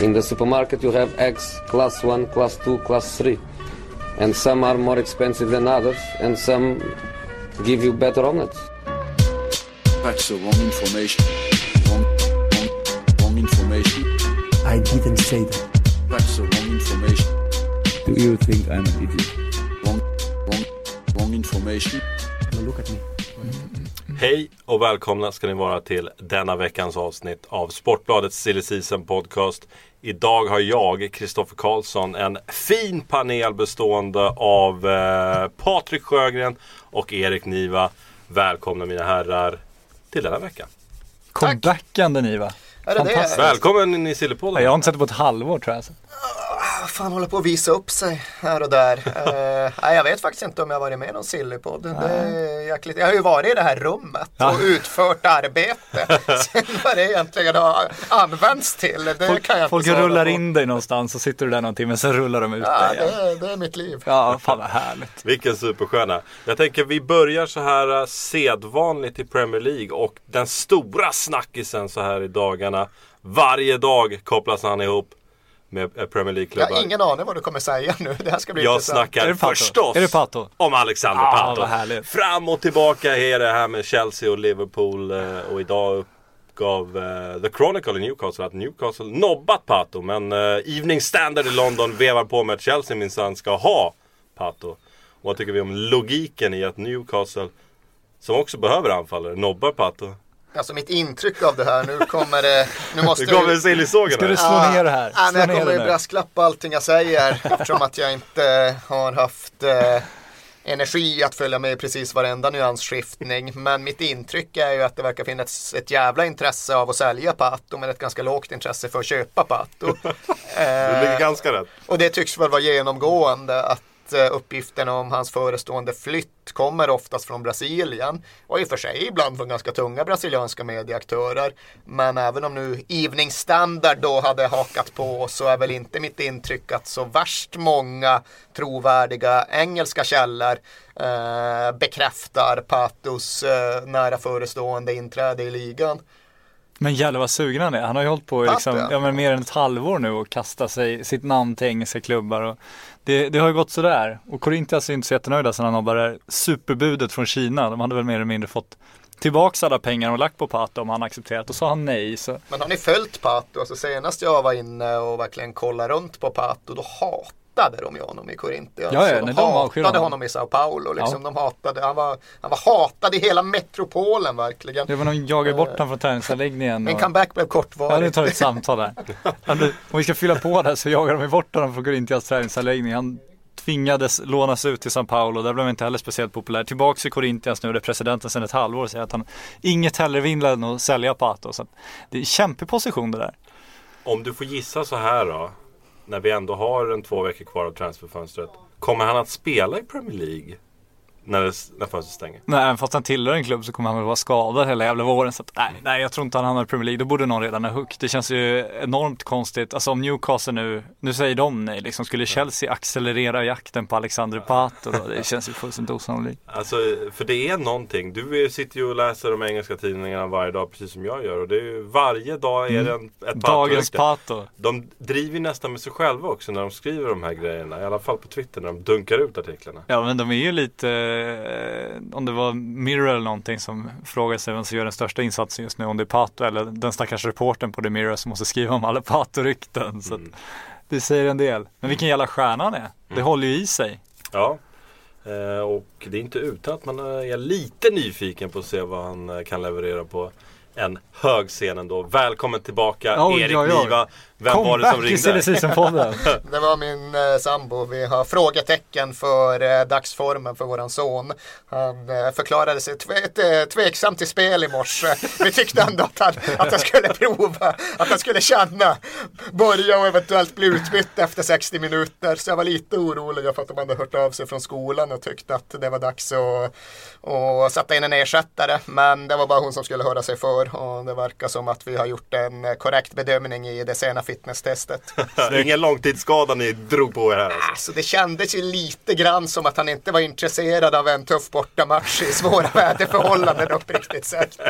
In the supermarket you have eggs class 1, class 2, class 3. And some are more expensive than others and some give you better omelets. That's the wrong information. Wrong, wrong, wrong information. I didn't say that. That's the wrong information. Do you think I'm an idiot? Wrong, wrong, wrong information. Now look at me. Hej och välkomna ska ni vara till denna veckans avsnitt av Sportbladets Silly Season Podcast. Idag har jag, Kristoffer Karlsson, en fin panel bestående av eh, Patrik Sjögren och Erik Niva. Välkomna mina herrar till denna vecka. Comebackande ni va? Är det det? Fantastiskt. Välkommen in i Sillypodden. Jag har inte sett det på ett halvår tror jag. Fan håller på att visa upp sig här och där. Eh, nej, jag vet faktiskt inte om jag varit med i någon Sillypodd. Det är jäkligt. Jag har ju varit i det här rummet Ja. och utfört arbete. Sen vad det egentligen har använts till, det kan jag inte Folk rullar på. in dig någonstans och sitter du där någonting men sen rullar de ut Ja, dig igen. det, det är mitt liv. Ja, fan vad härligt. Vilken superstjärna. Jag tänker vi börjar så här eh, sedvanligt i Premier League och den stora snackisen så här i dagarna. Varje dag kopplas han ihop med eh, Premier Jag League-klubbar. har ingen aning vad du kommer säga nu. Det här ska bli Jag intressant. snackar Är det Pato? förstås Är det Pato? om Alexander Ah, Pato. vad härligt. Fram och tillbaka är det här med Chelsea och Liverpool eh, och idag uppgav eh, The Chronicle i Newcastle att Newcastle nobbat Pato men eh, Evening Standard i London vevar på med att Chelsea minsann ska ha Pato. Och vad tycker vi om logiken i att Newcastle som också behöver anfallare nobbar Pato? Alltså mitt intryck av det här, nu kommer det... Nu måste Det kommer sillysågen Ska du slå ner det här? Ja, men jag kommer ju brasklappa allting jag säger eftersom att jag inte har haft eh, energi att följa med i precis varenda nyansskiftning. Men mitt intryck är ju att det verkar finnas ett jävla intresse av att sälja Pato men ett ganska lågt intresse för att köpa Pato. Det ligger Eh, ganska rätt. och det tycks väl vara genomgående att Eh, uppgifterna om hans förestående flytt kommer oftast från Brasilien. Och i och för sig ibland från ganska tunga brasilianska medieaktörer. Men även om nu Evening Standard då hade hakat på så är väl inte mitt intryck att så värst många trovärdiga engelska källor eh, bekräftar Patos eh, nära förestående inträde i ligan. Men jävlar vad sugen han är. Han har ju hållit på i liksom, ja. men mer än ett halvår nu och kasta sig, sitt namn till engelska klubbar. Och det, det har ju gått sådär. Och Corinthians är inte så jättenöjda sen han har bara superbudet från Kina. De hade väl mer eller mindre fått tillbaks alla pengar och lagt på Pato om han accepterat. Och sa han nej. Så Men har ni följt Pato? Alltså senast jag var inne och verkligen kollade runt på Pato då hatade de ju honom i Corinthians. Ja, ja, de nej, de hatade honom. honom i Sao Paulo. Liksom. De hatade, han, var, han var hatad i hela metropolen verkligen. det var någon jagar bort honom från träningsanläggningen. Min och- comeback blev Ja, nu kortvarig. tar ett samtal här. Om vi ska fylla på där så jagar de bort honom från Corinthians träningsanläggning. Han tvingades lånas ut till São Paulo. Där blev han inte heller speciellt populär. Tillbaks i Corinthians nu där presidenten sedan ett halvår säger att han inget hellre vill än att sälja Pato. Så att det är en kämpig position det där. Om du får gissa så här då. När vi ändå har en två veckor kvar av transferfönstret. Kommer han att spela i Premier League? När, det, när fönstret stänger? Nej, även fast han tillhör en klubb så kommer han väl vara skadad hela jävla våren. Så att, nej, nej, jag tror inte han hamnar i Premier League. Då borde någon redan ha hook. Det känns ju enormt konstigt. Alltså om Newcastle nu, nu säger de nej, liksom skulle Chelsea accelerera jakten på Alexander Pato då? Det känns ju fullständigt osannolikt. Alltså, för det är någonting. Du sitter ju och läser de engelska tidningarna varje dag precis som jag gör. Och det är ju, varje dag är det en, ett Mm. Dagens. Pato. De driver nästan med sig själva också när de skriver de här grejerna. I alla fall på Twitter när de dunkar ut artiklarna. Ja men de är ju lite, om det var Mirror eller någonting som frågade sig vem som gör den största insatsen just nu, om det är Pato eller den stackars reporten på The Mirror som måste skriva om alla Pato-rykten. Så att det säger en del. Men vilken jävla stjärna han är. Det håller ju i sig. Ja. Eh, och det är inte utan att man är lite nyfiken på att se vad han eh, kan leverera på en hög scen ändå. Välkommen tillbaka Oj, Erik oj, oj. Niva. Vem var det som Comeback i Silly ringde? Season-podden. Det var min eh, sambo. Vi har frågetecken för eh, dagsformen för våran son. Han eh, förklarade sig tve, tveksam till spel i morse. Vi tyckte ändå att han, att han skulle prova, att han skulle känna, börja och eventuellt bli utbytt efter 60 minuter. Så jag var lite orolig för att de hade hört av sig från skolan och tyckte att det var dags att, att sätta in en ersättare. Men det var bara hon som skulle höra sig för. år och det verkar som att vi har gjort en korrekt bedömning i det sena fitnesstestet. Ingen långtidsskada ni drog på er här alltså. Alltså det kändes ju lite grann som att han inte var intresserad av en tuff bortamatch i svåra väderförhållanden uppriktigt sagt.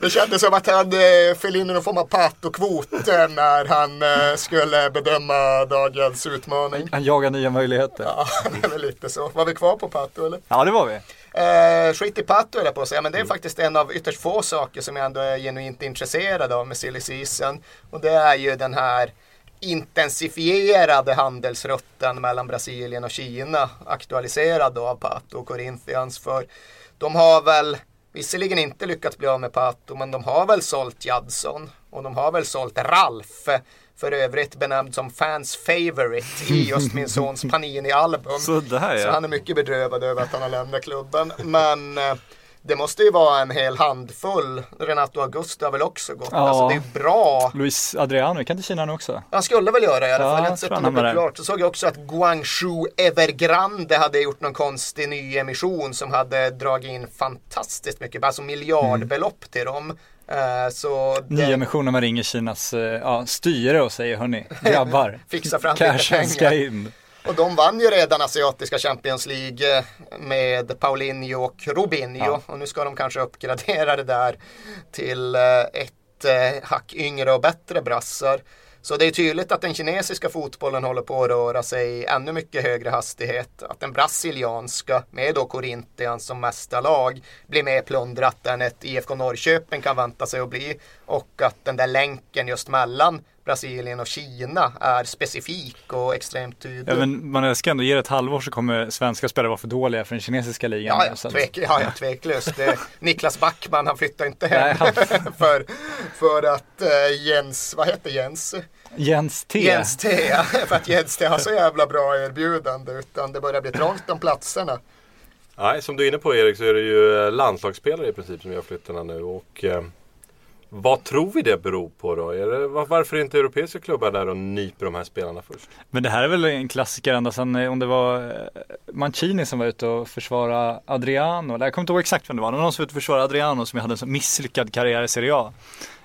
Det kändes som att han eh, föll in i någon form av patokvot eh, när han eh, skulle bedöma dagens utmaning. Han jagar nya möjligheter. Ja, det är väl lite så. Var vi kvar på Pato eller? Ja, det var vi. Eh, skit i Pato höll jag på att säga, men det är faktiskt en av ytterst få saker som jag ändå är genuint intresserad av med silly season. Och det är ju den här intensifierade handelsrutten mellan Brasilien och Kina aktualiserad då av Pato och Corinthians. För de har väl visserligen inte lyckats bli av med Pato, men de har väl sålt Jadson och de har väl sålt Ralf. För övrigt benämnd som fans favorite i just min sons Panini-album. Så ja. Så han är mycket bedrövad över att han har lämnat klubben. Men eh, det måste ju vara en hel handfull. Renato Augusto har väl också gått. Ja. Alltså det är bra. Luis Adriano, kan inte Kina nu också? Han skulle väl göra i alla Ja, fall. Jag har jag inte sett det klart. Så såg jag också att Guangzhou Evergrande hade gjort någon konstig nyemission som hade dragit in fantastiskt mycket, alltså miljardbelopp till dem. Eh, Så det- Nyemissionen man ringer Kinas eh, ja, styre och säger hörni, grabbar, Fixa fram cashen ska in. Och de vann ju redan asiatiska Champions League eh, med Paulinho och Robinho. Ja. Och nu ska de kanske uppgradera det där till ett hack yngre och bättre brassar. Så det är tydligt att den kinesiska fotbollen håller på att röra sig i ännu mycket högre hastighet. Att den brasilianska, med då Corinthians som mesta lag, blir mer plundrat än ett IFK Norrköping kan vänta sig att bli. Och att den där länken just mellan Brasilien och Kina är specifik och extremt tydlig. Ja, men man ska ändå ge det ett halvår så kommer svenska spelare vara för dåliga för den kinesiska ligan. Ja, ja, Så tvek, ja, ja tveklöst. Niklas Backman, han flyttar inte hem Nej, han- för, för att eh, Jens, vad heter Jens? Jens T. Jens T, ja, för att Jens T har så jävla bra erbjudande utan det börjar bli trångt om platserna. Nej, som du är inne på Erik så är det ju landslagsspelare i princip som gör flyttarna nu. Och eh, vad tror vi det beror på då? Det, var, varför är inte europeiska klubbar där och nyper de här spelarna först? Men det här är väl en klassiker ända sedan eh, om det var eh, Mancini som var ute och försvara Adriano. Jag kommer inte ihåg exakt vem det var. Det var någon som var ute och försvara Adriano som hade en så misslyckad karriär i Serie A.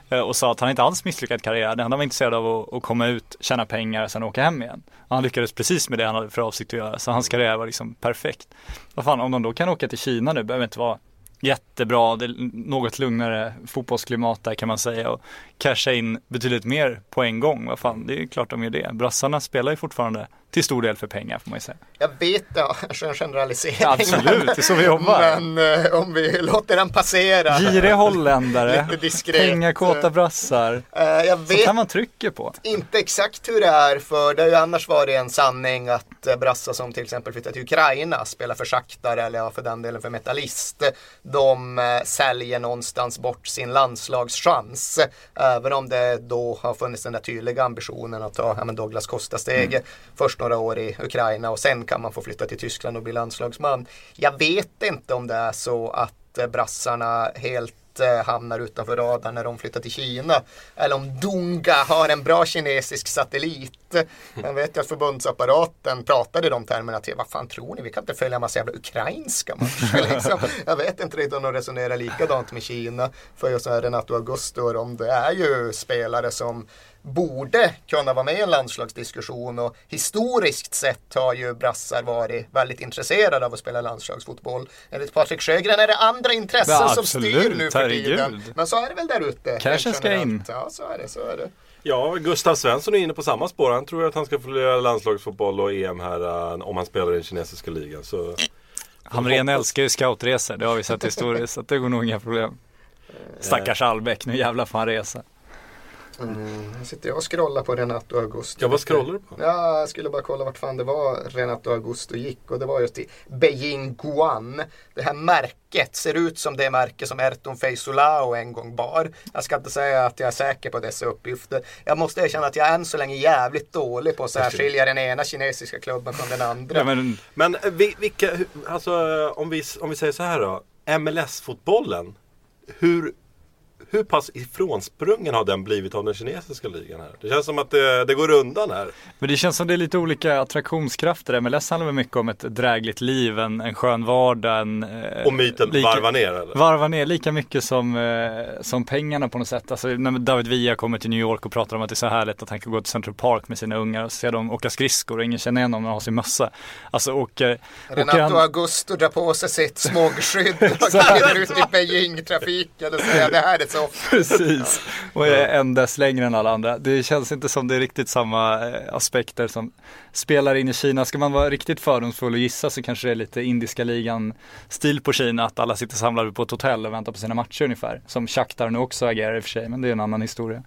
Eh, Och sa att han inte alls misslyckad karriär. Han var intresserad av att, att komma ut, tjäna pengar och sen åka hem igen. Och han lyckades precis med det han hade för avsikt att göra. Så hans karriär var liksom perfekt. Vad fan, om de då kan åka till Kina nu, behöver inte vara jättebra, det är något lugnare fotbollsklimat där kan man säga och casha in betydligt mer på en gång. Vad fan, det är klart de gör det. Brassarna spelar ju fortfarande till stor del för pengar får man ju säga. Jag vet, ja, kanske en generalisering. Ja, absolut, det är så vi jobbar. Men eh, om vi låter den passera. Giriga holländare, pengakåta brassar. Eh, jag Sånt vet här man trycker på. inte exakt hur det är för det har ju annars varit en sanning att eh, brassar som till exempel flyttar till Ukraina spelar för Shakhtar eller ja, för den delen för Metallist. De eh, säljer någonstans bort sin landslagschans. Även om det då har funnits den där tydliga ambitionen att ta ja, men Douglas Costa-stege först några år i Ukraina och sen kan man få flytta till Tyskland och bli landslagsman. Jag vet inte om det är så att eh, brassarna helt eh, hamnar utanför radarn när de flyttar till Kina. Eller om Dunga har en bra kinesisk satellit. Jag vet ju att förbundsapparaten pratade i de termerna till vad fan tror ni, vi kan inte följa en massa jävla ukrainska matcher. Liksom. Jag vet inte riktigt om de resonerar likadant med Kina. För just så här Renato Augusto och de, det är ju spelare som borde kunna vara med i en landslagsdiskussion och historiskt sett har ju brassar varit väldigt intresserade av att spela landslagsfotboll. Enligt Patrik Sjögren är det andra intressen Ja, som styr nu för tiden. Men så är det väl där ute. Cashen ska in. Ja, så är det. Så är det. Ja, Gustav Svensson är inne på samma spår. Han tror att han ska få lira landslagsfotboll och EM här eh, om han spelar i den kinesiska ligan. Så Hamrén älskar ju scoutresor, det har vi sett historiskt. Så det går nog inga problem. Stackars Albeck, nu jävlar får han resa. Mm, här sitter jag och scrollar på Renato Augusto. ja, vad scrollar du på? Ja, jag skulle bara kolla vart fan det var Renato Augusto gick och det var just i Beijing Guan. Det här märket ser ut som det märke som Erton Feisulao en gång bar. Jag ska inte säga att jag är säker på dessa uppgifter. Jag måste erkänna att jag är än så länge jävligt dålig på att särskilja den ena kinesiska klubben från den andra. Ja, men, Men eh, vi- vilka, alltså eh, om vi, om vi säger så här då. MLS-fotbollen. Hur, hur pass ifrånsprungen har den blivit av den kinesiska ligan här? Det känns som att det, det går undan här. Men det känns som det är lite olika attraktionskrafter. MLS handlar väl mycket om ett drägligt liv, en, en skön vardag. En, eh, Och myten lika- varva ner eller? Varva ner lika mycket som, eh, som pengarna på något sätt. Alltså när David Villa kommer till New York och pratar om att det är så härligt att han kan gå till Central Park med sina ungar och se dem åka skridskor och ingen känner igen dem när de har sin mössa. Alltså åker, åker Renato han, Augusto drar på sig sitt smågskydd och glider ut i Beijing-trafiken och säger det här är så Precis, och är en dess längre än alla andra. Det känns inte som det är riktigt samma eh, aspekter som spelar in i Kina. Ska man vara riktigt fördomsfull och gissa så kanske det är lite indiska ligan stil på Kina, att alla sitter samlade på ett hotell och väntar på sina matcher ungefär. Som Shakhtar nu också agerar i och för sig, men det är en annan historia.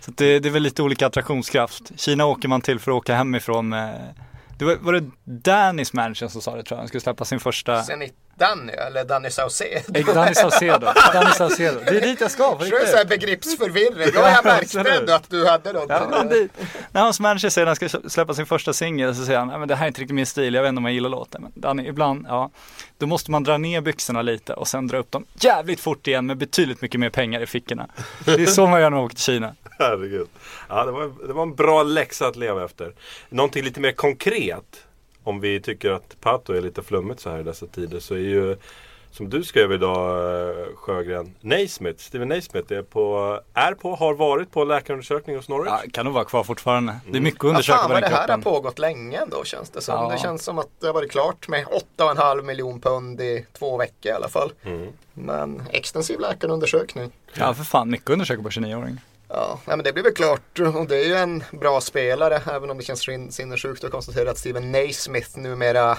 Så det, det är väl lite olika attraktionskraft. Kina åker man till för att åka hemifrån med det var, var det Dannys manager som sa det tror jag, han skulle släppa sin första Zenit Danny eller Danny Saucedo. Eh, Danny Saucedo, Danny Saucedo. Det är dit jag ska på Det är så här begreppsförvirring. Ja, jag märkte ändå att du hade något. Ja, när hans manager säger att han ska släppa sin första singel så säger han, "Nej, men det här är inte riktigt min stil, jag vet inte om jag gillar låten. Men Danny, ibland, ja, då måste man dra ner byxorna lite och sen dra upp dem jävligt fort igen med betydligt mycket mer pengar i fickorna. Det är så man gör när man åker till Kina. Herregud. Ja, det, var, det var en bra läxa att leva efter. Någonting lite mer konkret. Om vi tycker att Pato är lite flummigt så här i dessa tider så är ju som du skrev idag eh, Sjögren, Naismith, Steven Naismith är på, är på, har varit på läkarundersökning hos Norwich. Ja, kan nog vara kvar fortfarande. Det är mycket att Vad undersöka fan på den det här har kroppen. pågått länge ändå känns det som. Ja. Det känns som att det har varit klart med 8,5 miljon pund i två veckor i alla fall. Mm. Men extensiv läkarundersökning. Ja, för fan, mycket undersöka på 29-åring. Ja, men det blir väl klart och det är ju en bra spelare även om det känns sinnessjukt att konstatera att Steven Naismith numera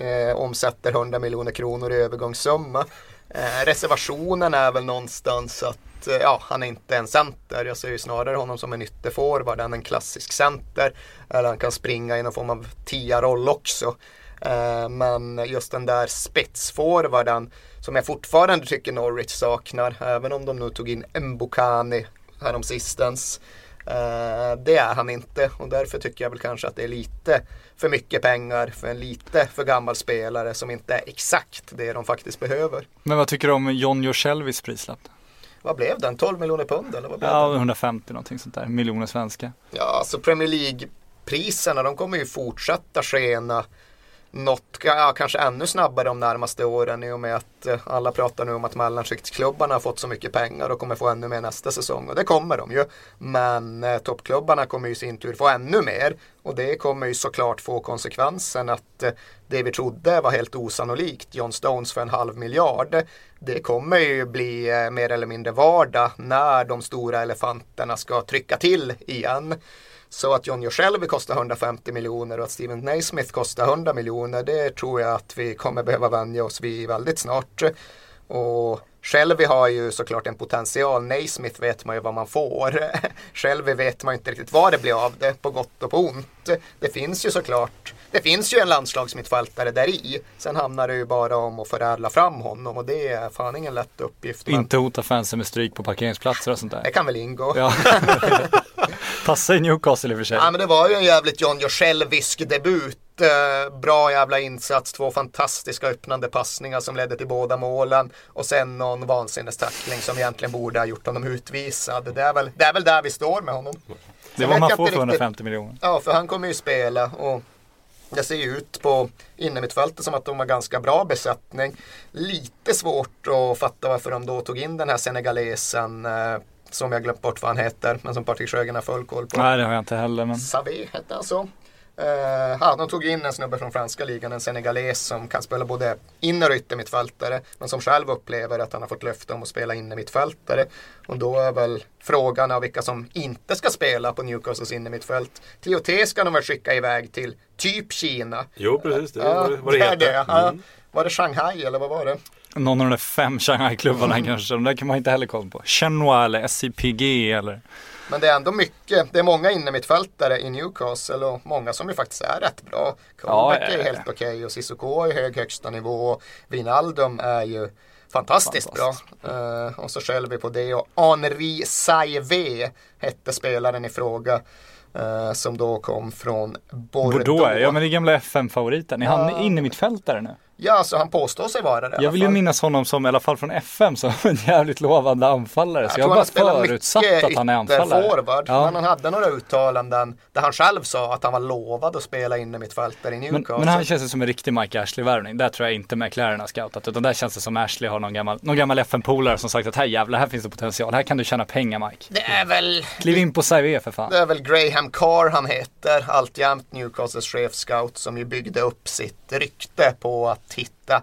eh, omsätter 100 miljoner kronor i övergångssumma. Eh, reservationen är väl någonstans att eh, ja, han är inte en center. Jag ser ju snarare honom som en ytterforward än en klassisk center. Eller han kan springa i någon form av tia-roll också. Eh, men just den där spetsforwarden som jag fortfarande tycker Norwich saknar, även om de nu tog in Mbokani häromsistens. Eh, det är han inte och därför tycker jag väl kanske att det är lite för mycket pengar för en lite för gammal spelare som inte är exakt det de faktiskt behöver. Men vad tycker du om John Joselvis prislapp? Vad blev den? 12 miljoner pund eller vad blev Ja, den? 150 någonting sånt där, miljoner svenska. Ja, alltså Premier League-priserna de kommer ju fortsätta skena något, ja, kanske ännu snabbare de närmaste åren i och med att eh, alla pratar nu om att mellanskiktsklubbarna har fått så mycket pengar och kommer få ännu mer nästa säsong och det kommer de ju. Men eh, toppklubbarna kommer ju i sin tur få ännu mer och det kommer ju såklart få konsekvensen att eh, det vi trodde var helt osannolikt, John Stones för en halv miljard, det kommer ju bli eh, mer eller mindre vardag när de stora elefanterna ska trycka till igen. Så att John själv kostar 150 miljoner och att Steven Naismith kostar 100 miljoner det tror jag att vi kommer behöva vänja oss vid väldigt snart. Och Shelby har ju såklart en potential. Naismith vet man ju vad man får. Shelby vet man ju inte riktigt vad det blir av det, på gott och på ont. Det finns ju såklart, det finns ju en landslagsmittfältare där i. Sen handlar det ju bara om att förädla fram honom och det är fan ingen lätt uppgift. Men Inte hota fansen med stryk på parkeringsplatser och sånt det där. kan väl ingå. Ja. Passa i Newcastle i och för sig. Ja men det var ju en jävligt John Joselvisk debut. Eh, bra jävla insats, två fantastiska öppnande passningar som ledde till båda målen. Och sen någon vansinnestackling som egentligen borde ha gjort honom utvisad. Det är väl, det är väl där vi står med honom. det vet man får för riktigt- 150 miljoner. Ja, för han kommer ju spela och det ser ut på innermittfältet som att de har ganska bra besättning. Lite svårt att fatta varför de då tog in den här senegalesen eh, som jag glömt bort vad han heter, men som Patrik Sjögren har full koll på. Nej, det har jag inte heller. Men... Savé hette han så. Uh, ja, de tog in en snubbe från franska ligan, en senegales som kan spela både inner och yttermittfältare. Men som själv upplever att han har fått löfte om att spela innermittfältare. Och då är väl frågan av vilka som inte ska spela på Newcastles innermittfält. TOT ska de väl skicka iväg till typ Kina. Jo precis, det Ja, var vad det det det. Mm. Var det Shanghai eller vad var det? Någon av de fem Shanghai-klubbarna kanske. De där kan man inte heller kolla på. Shenhua eller SCPG eller. Men det är ändå mycket, det är många innermittfältare i Newcastle och många som ju faktiskt är rätt bra. Colbeck Ja, är helt okej och Cissoko är hög högsta nivå. Wijnaldum är ju fantastiskt Fantastiskt. bra. Eh, och så skäller vi på det och Henri Saivé hette spelaren i fråga. eh, som då kom från Bordeaux. Bordeaux, ja men det är gamla FM-favoriten. Är han Ja. inne mittfältare nu? Ja, så han påstår sig vara det Jag vill ju minnas honom som, i alla fall från FM, som en jävligt lovande anfallare. Så jag har bara förutsatt att han är anfallare. forward, Ja. men han hade några uttalanden där han själv sa att han var lovad att spela inne mittfältare i Men, Newcastle. men han känns som en riktig Mike Ashley-värvning. Där tror jag inte McLaren har scoutat. Utan där känns det som Ashley har någon gammal, någon gammal FN-polare som sagt att här jävlar, här finns det potential. Här kan du tjäna pengar Mike. det är väl Kliv in på Saivé för fan. Det är väl Graham Carr han heter, alltjämt Newcastles chefscout som ju byggde upp sitt rykte på att hitta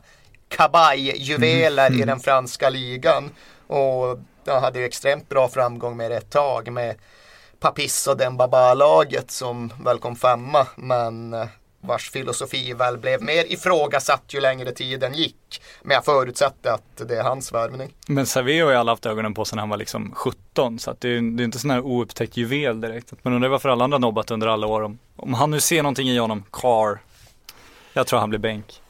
kabajjuveler i den franska ligan. Och han hade ju extremt bra framgång med det ett tag med Papis och Dembaba-laget som väl kom femma men eh, vars filosofi väl blev mer ifrågasatt ju längre tiden gick. Men jag förutsätter att det är hans värvning. Men Saivé har ju alla haft ögonen på när han var liksom 17. Så att det är det är inte sån här oupptäckt juvel direkt. Men undrar varför alla andra nobbat under alla år. Om, om han nu ser någonting i honom, Carr. Jag tror han blir bänk.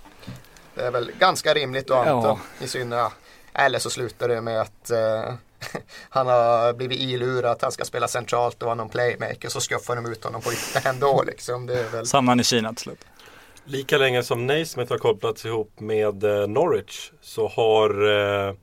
Det är väl ganska rimligt att anta. Ja. I synnerhet. Eller så slutar det med att eh, han har blivit ilurad att han ska spela centralt och vara någon playmaker. Så skuffar de ut honom på yttern ändå liksom. Det är väl... Samman i Kina till slut. Lika länge som Naismith har kopplats ihop med eh, Norwich så har eh,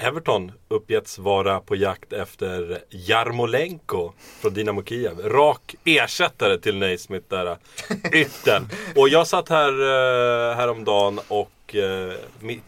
Everton uppgetts vara på jakt efter Jarmolenko från Dynamo Kiev. Rak ersättare till Naismith där. ytten. Yttern. Och jag satt här äh, häromdagen och äh,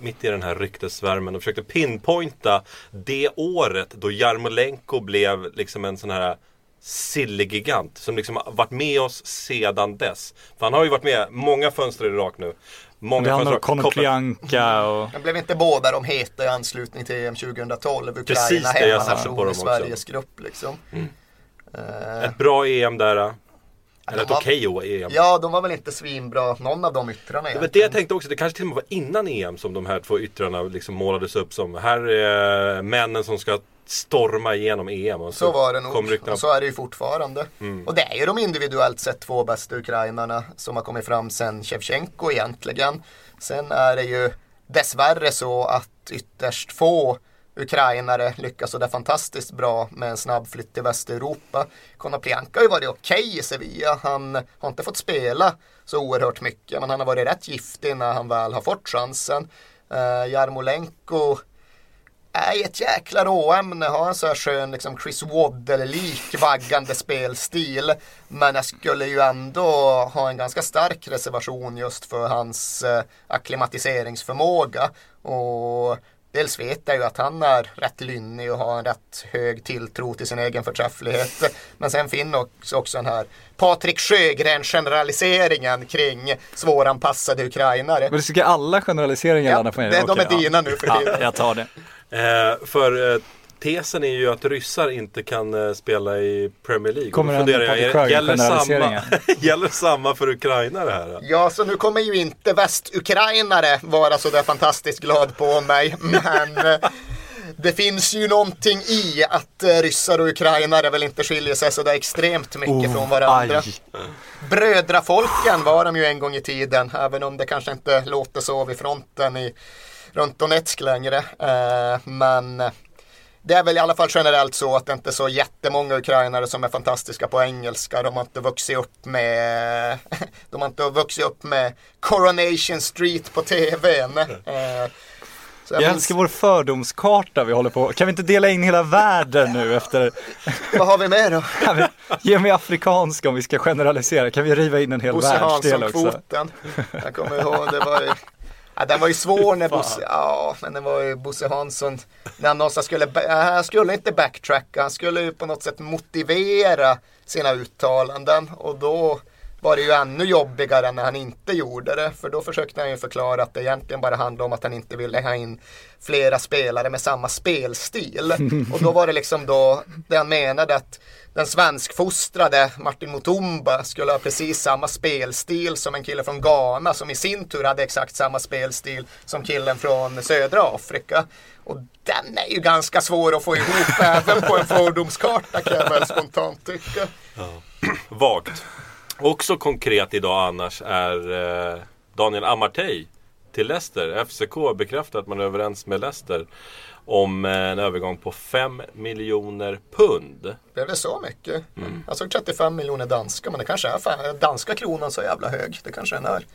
mitt i den här ryktesvärmen och försökte pinpointa det året då Jarmolenko blev liksom en sån här sillegigant som liksom varit med oss sedan dess. För han har ju varit med många fönster i Irak nu. Många Det handlar om Konoplyanka och Men blev inte båda de heta i anslutning till EM 2012? Ukraina, Precis det jag satte hemmanation på dem i också. Sveriges grupp liksom. Eh, Ett bra EM där. eh. Eller ett okej EM. Ja, de var väl inte svinbra, någon av de yttrarna Det var det jag tänkte också, det kanske till och med var innan EM som de här två yttrarna liksom målades upp som Här är männen som ska storma igenom EM. Och Så var det nog. Och så är det ju fortfarande. Och det är ju de individuellt sett två bästa ukrainarna som har kommit fram sen Shevchenko egentligen. Sen är det ju dessvärre så att ytterst få ukrainare lyckas sådär fantastiskt bra med en snabb flytt till Västeuropa. Konoplyanka har ju varit okej i Sevilla. Han har inte fått spela så oerhört mycket men han har varit rätt giftig när han väl har fått chansen. Uh, Jarmolenko är i ett jäkla råämne, har en så här skön liksom Chris Waddle-lik vaggande spelstil. Men jag skulle ju ändå ha en ganska stark reservation just för hans eh, akklimatiseringsförmåga. Och dels vet jag ju att han är rätt lynnig och har en rätt hög tilltro till sin egen förträfflighet. Men sen finns också den här Patrik Sjögren-generaliseringen kring svåranpassade ukrainare. Men du tycker alla generaliseringar Ja, på er? det- de är dina nu för tiden. Ja, jag tar det. Eh, för eh, tesen är ju att ryssar inte kan eh, spela i Premier League. Kommer Och då det funderar jag, Patrik gäller samma, gäller samma för ukrainare här? Ja, så nu kommer ju inte västukrainare vara så där fantastiskt glad på mig. Men eh, det finns ju någonting i att eh, ryssar och ukrainare väl inte skiljer sig så där extremt mycket från varandra. Oh, aj. Brödrafolken var de ju en gång i tiden, även om det kanske inte låter så vid fronten i, runt Donetsk längre. Eh, men det är väl i alla fall generellt så att det inte är så jättemånga ukrainare som är fantastiska på engelska. De har inte vuxit upp med, de har inte vuxit upp med Coronation Street på tvn. Eh, Jag minns- älskar vår fördomskarta vi håller på. Kan vi inte dela in hela världen nu efter? Vad har vi med då? Ge mig afrikanska om vi ska generalisera. Kan vi riva in en hel Bosse världsdel också? Hansson-kvoten. Jag kommer ihåg, det var Ja, den var ju svår när Bosse, ja men det var ju Bosse Hansson när han någonstans skulle, ja, han skulle inte backtracka, han skulle ju på något sätt motivera sina uttalanden och då var det ju ännu jobbigare när han inte gjorde det. För då försökte han ju förklara att det egentligen bara handlade om att han inte ville ha in flera spelare med samma spelstil. Och då var det liksom då det han menade att den svenskfostrade Martin Mutumba skulle ha precis samma spelstil som en kille från Ghana som i sin tur hade exakt samma spelstil som killen från södra Afrika. Och den är ju ganska svår att få ihop även på en fördomskarta kan jag väl spontant tycka. Vagt. Också konkret idag annars är eh, Daniel Amartey till Leicester. FCK bekräftar att man är överens med Leicester om eh, en övergång på 5 miljoner pund. Blev det så mycket? Jag såg 35 miljoner danska men det kanske är fan, danska kronan så jävla hög. Det kanske den är.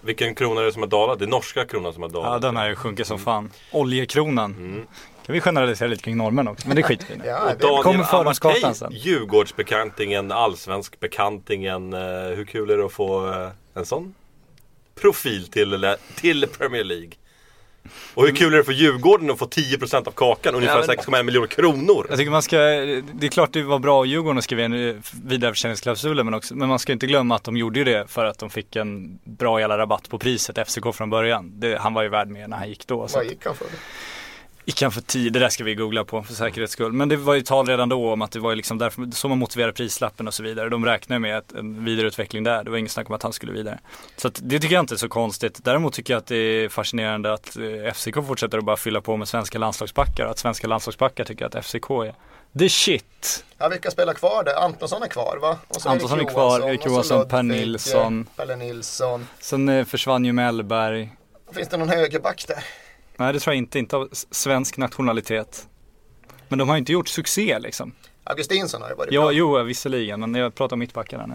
Vilken krona är det som har dalat? Det är norska kronan som har dalat. Ja, den har ju sjunkit som fan. Oljekronan. Kan vi generalisera lite kring norrmän också, men det skiter vi i nu. Ja, det, kommer fördomskartan Amartey, sen. Djurgårdsbekantingen, allsvensk bekantingen. Eh, hur kul är det att få eh, en sån profil till, till Premier League? Och hur kul är det för Djurgården att få 10% av kakan, ungefär Ja, men- 6,1 miljoner kronor? Jag tycker man ska, det är klart det var bra av Djurgården att skriva in eh, vidareförsäljningsklausulen men, också, men man ska inte glömma att de gjorde det för att de fick en bra jävla rabatt på priset, FCK från början. Det, han var ju värd mer när han gick då. Vad gick han för? Han för 10, det där ska vi googla på för säkerhets skull. Men det var ju tal redan då om att det var liksom därför, så man motiverar prislappen och så vidare. De räknar med att en vidareutveckling där, det var inget snack om att han skulle vidare. Så att det tycker jag inte är så konstigt. Däremot tycker jag att det är fascinerande att eh, FCK fortsätter att bara fylla på med svenska landslagsbackar och att svenska landslagsbackar tycker att FCK är the shit. Ja, vilka spelar kvar där? Antonsson är kvar va? Antonsson är kvar, Erik Johansson, Per Nilsson. Pelle Nilsson. Sen eh, försvann ju Mellberg. Finns det någon högerback där? Nej det tror jag inte, inte av svensk nationalitet. Men de har ju inte gjort succé liksom. Augustinsson har ju varit Ja, bra. jo visserligen, men jag pratar om mittbackarna nu.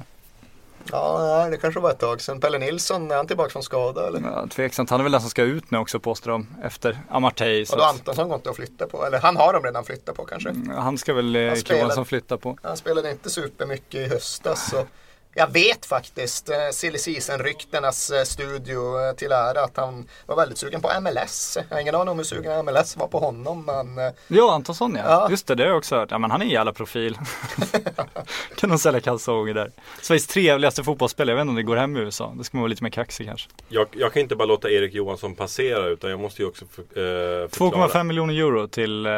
Ja, det kanske var ett tag sedan. Pelle Nilsson, är han tillbaka från skada eller? Ja, tveksamt, han är väl den som ska ut nu också påstår de efter Amartey. Så Och då att, Antonsson går inte att flytta på. Eller han har de redan flyttat på kanske. han ska väl eh, Han spelar- Johansson flytta på. Han spelade inte supermycket i höstas. Så jag vet faktiskt, eh, silly season-ryktenas eh, studio eh, till ära, att han var väldigt sugen på MLS. Jag har ingen aning om hur sugen MLS var på honom, men Ja, Antonsson ja. Ja. Just det, det har jag också hört. Ja men han är en jävla profil. kan de sälja kalsonger där. Sveriges trevligaste fotbollsspelare, jag vet inte om det går hem i USA. Det ska man vara lite mer kaxig kanske. Jag, jag kan inte bara låta Erik Johansson passera utan jag måste ju också för, eh, förklara. 2,5 miljoner euro till eh,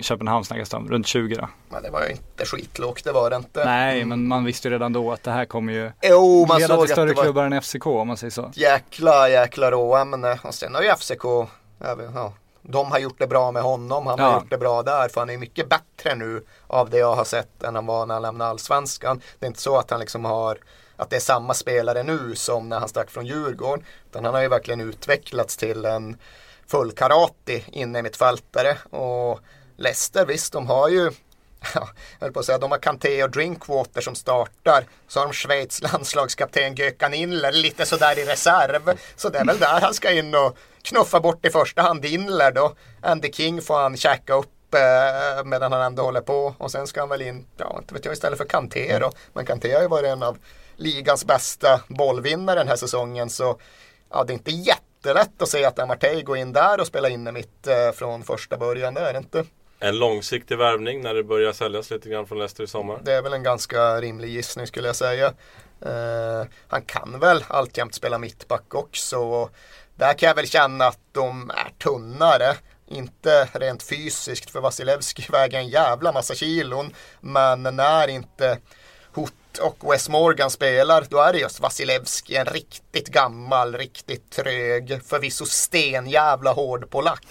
Köpenhamn snackas det om, runt 20 då. men det var ju inte skitlågt, det var det inte. Nej, men man visste ju redan då att det här kommer ju Jo, man leda till större klubbar än FCK om man säger så. jäkla, jäkla råämne. Och sen har ju FCK, ja, de har gjort det bra med honom. Han har Ja. gjort det bra där. För han är mycket bättre nu av det jag har sett än han var när han lämnade allsvenskan. Det är inte så att han liksom har att det är samma spelare nu som när han stack från Djurgården. Utan han har ju verkligen utvecklats till en full karate inne i mitt fältare. Och Leicester, visst de har ju Ja, jag höll på att säga, de har Kanté och Drinkwater som startar. Så har de Schweiz landslagskapten Gökan Inler lite sådär i reserv. Så det är väl där han ska in och knuffa bort i första hand Inler då. Andy King får han käka upp eh, medan han ändå håller på. Och sen ska han väl in, ja inte vet jag, istället för Kanté då. Men Kanté har ju varit en av ligans bästa bollvinnare den här säsongen. Så ja, det är inte jättelätt att se att Amartey går in där och spelar inne mitt eh, från första början. Det är det inte. En långsiktig värvning när det börjar säljas lite grann från Leicester i sommar. Det är väl en ganska rimlig gissning skulle jag säga. Eh, han kan väl alltjämt spela mittback också. Där kan jag väl känna att de är tunnare. Inte rent fysiskt för Vasilevski väger en jävla massa kilon. Men när inte Hoot och Wes Morgan spelar då är det just Vasilevski. En riktigt gammal, riktigt trög, förvisso stenjävla hård polack.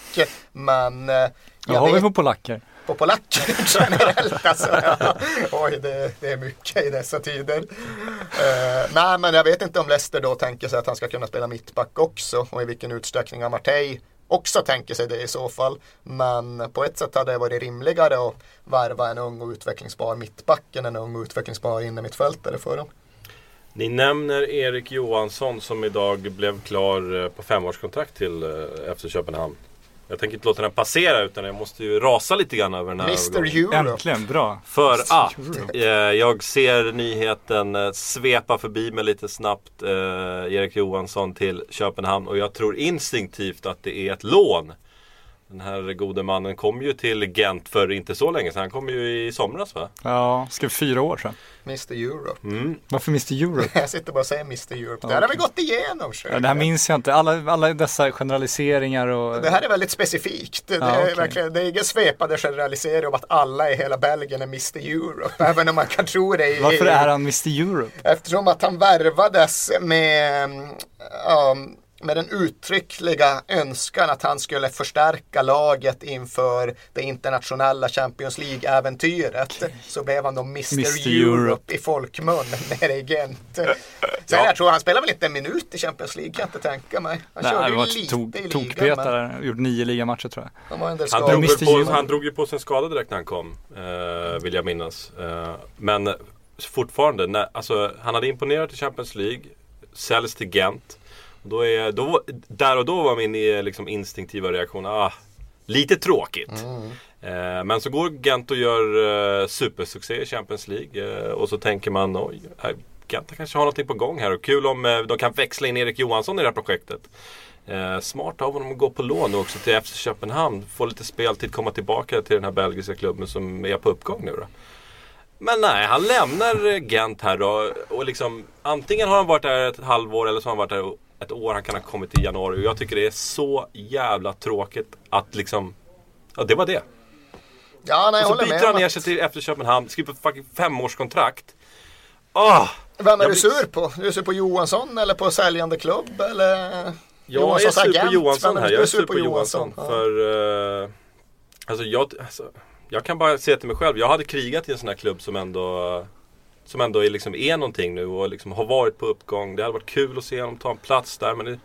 Men eh, jag har vi på polacker? på polacker generellt alltså. Ja. Oj, det, det är mycket i dessa tider. Eh, nej, men jag vet inte om Leicester då tänker sig att han ska kunna spela mittback också och i vilken utsträckning Amartey också tänker sig det i så fall. Men på ett sätt hade det varit rimligare att värva en ung och utvecklingsbar mittback än en ung och utvecklingsbar inne mittfältare för dem. Ni nämner Erik Johansson som idag blev klar eh, på femårskontrakt till eh, FC Köpenhamn. Jag tänker inte låta den passera utan jag måste ju rasa lite grann över den här Mr övergången. Euro. Äntligen, bra. För att eh, jag ser nyheten eh, svepa förbi mig lite snabbt. Eh, Erik Johansson till Köpenhamn och jag tror instinktivt att det är ett lån. Den här gode mannen kom ju till Gent för inte så länge sedan. Han kom ju i somras va? Ja, skrev fyra år sedan. Mr Europe. Mm. Varför Mr Europe? Jag sitter bara och säger Mr Europe. Det här har vi gått igenom. Ja, det här minns jag inte. Alla, alla dessa generaliseringar och... Det här är väldigt specifikt. Det, Ja, är, verkligen, det är ingen svepande generalisering om att alla i hela Belgien är Mr Europe. Även om man kan tro det. i- Varför är han Mr Europe? Eftersom att han värvades med, um, med den uttryckliga önskan att han skulle förstärka laget inför det internationella Champions League-äventyret. Så blev han då Mr, Mr. Europe, Europe. i folkmun nere i Gent. Sen jag tror han spelar väl inte en minut i Champions League kan jag inte tänka mig. Han Nej, körde ju lite tok, i ligan. men tokpetare. Gjort nio ligamatcher tror jag. Han Han drog, på, han drog ju på sig en skada direkt när han kom. Eh, vill jag minnas. Eh, men fortfarande, när, alltså, han hade imponerat i Champions League. Säljs till Gent. Då är, då, där och då var min eh, liksom, instinktiva reaktion, ah, lite tråkigt. Eh, men så går Gent och gör eh, supersuccé i Champions League. Eh, och så tänker man, oj, Gent kanske har någonting på gång här. Och kul om eh, de kan växla in Erik Johansson i det här projektet. Eh, smart av honom att gå på lån också till FC Köpenhamn. Få lite speltid, komma tillbaka till den här belgiska klubben som är på uppgång nu då. Men nej, han lämnar Gent här då. Och liksom, antingen har han varit där ett halvår eller så har han varit där ett år. Han kan ha kommit i januari. Och jag tycker det är så jävla tråkigt att liksom... Ja, det var det. Ja, nej, Och så byter han ner sig till efter Köpenhamn, skriver fucking femårskontrakt. Ah! Vem är du sur på? Du är sur på Johansson eller på säljande klubb? Eller Jag Johanssons är sur agent? på Johansson här. Jag är sur på Johansson. För eh, alltså, jag, alltså, jag kan bara säga till mig själv. Jag hade krigat i en sån här klubb som ändå som ändå är, liksom, är någonting nu och liksom har varit på uppgång. Det hade varit kul att se honom ta en plats där. Men, det,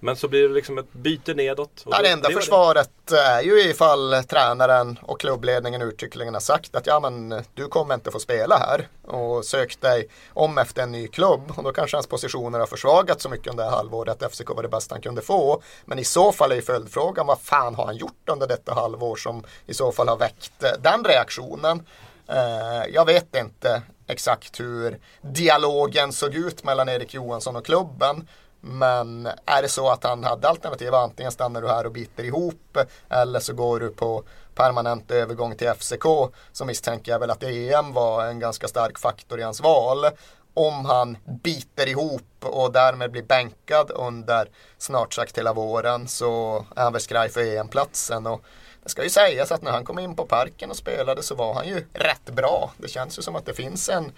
men så blir det liksom ett byte nedåt. Och Ja, det enda var försvaret är ju ifall tränaren och klubbledningen uttryckligen har sagt att ja men du kommer inte få spela här och sök dig om efter en ny klubb och då kanske hans positioner har försvagats så mycket under det här halvåret att FCK var det bästa han kunde få. Men i så fall är ju följdfrågan vad fan har han gjort under detta halvår som i så fall har väckt eh, den reaktionen. Eh, jag vet inte exakt hur dialogen såg ut mellan Erik Johansson och klubben. Men är det så att han hade alternativ, antingen stannar du här och biter ihop eller så går du på permanent övergång till FCK så misstänker jag väl att EM var en ganska stark faktor i hans val. Om han biter ihop och därmed blir bänkad under snart sagt hela våren så är han väl skraj för EM-platsen. Och det ska ju sägas att när han kom in på parken och spelade så var han ju rätt bra. Det känns ju som att det finns en,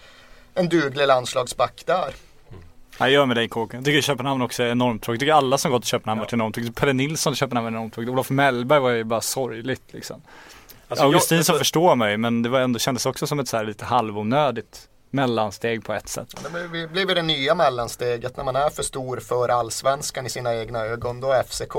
en duglig landslagsback där. Jag gör med dig Kåken. Jag tycker Köpenhamn också är enormt tråkigt. Jag tycker alla som gått till Köpenhamn varit enormt tråkigt. Pelle Nilsson till Köpenhamn var enormt tråkigt. Olof Mellberg var ju bara sorgligt liksom. Alltså, Augustin jag- så förstår ju men det var ändå, kändes också som ett så här lite halvonödigt mellansteg på ett sätt. Det blir- blir väl det nya mellansteget när man är för stor för allsvenskan i sina egna ögon. Då är FCK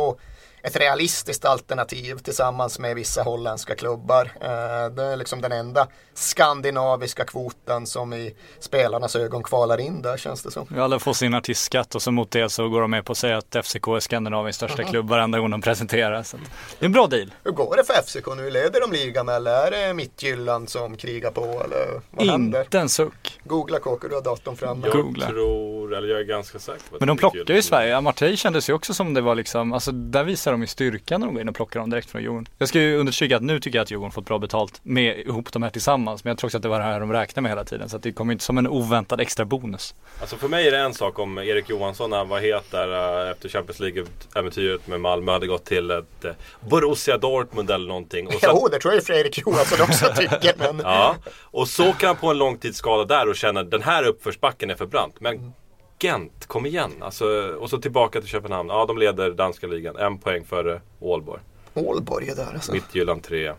ett realistiskt alternativ tillsammans med vissa holländska klubbar. Eh, Det är liksom den enda skandinaviska kvoten som i spelarnas ögon kvalar in där känns det som. Alla får sin artistskatt och så mot det så går de med på att säga att FCK är Skandinaviens största klubb varenda gång de presenterar. Så det är en bra deal. Hur går det för FCK nu? Leder de ligan eller är det Midtjylland som krigar på? Eller vad händer? Inte en suck. Googla Kåker, du har datorn framme. Jag Googla. tror, eller jag är ganska säker på att Men de plockar ju Sverige. Amartey kändes ju också som det var liksom, alltså där visar de ju styrkan när de går in och plockar dem direkt från Djurgården. Jag ska ju understryka att nu tycker jag att Djurgården fått bra betalt med ihop de här tillsammans. Men jag tror också att det var det här de räknade med hela tiden. Så att det kommer inte som en oväntad extra bonus. Alltså för mig är det en sak om Erik Johansson när han var het där eh, efter Champions League-äventyret med Malmö hade gått till ett eh, Borussia Dortmund eller någonting. Och sen, Jo, det tror jag Fredrik Johansson också tycker. Men ja, och så kan han på en långtidsskada där och känna att den här uppförsbacken är för brant. Men Gent, kom igen. Alltså, och så tillbaka till Köpenhamn. Ja, de leder danska ligan. En poäng före Ålborg. Ålborg är där alltså. Midtjylland 3.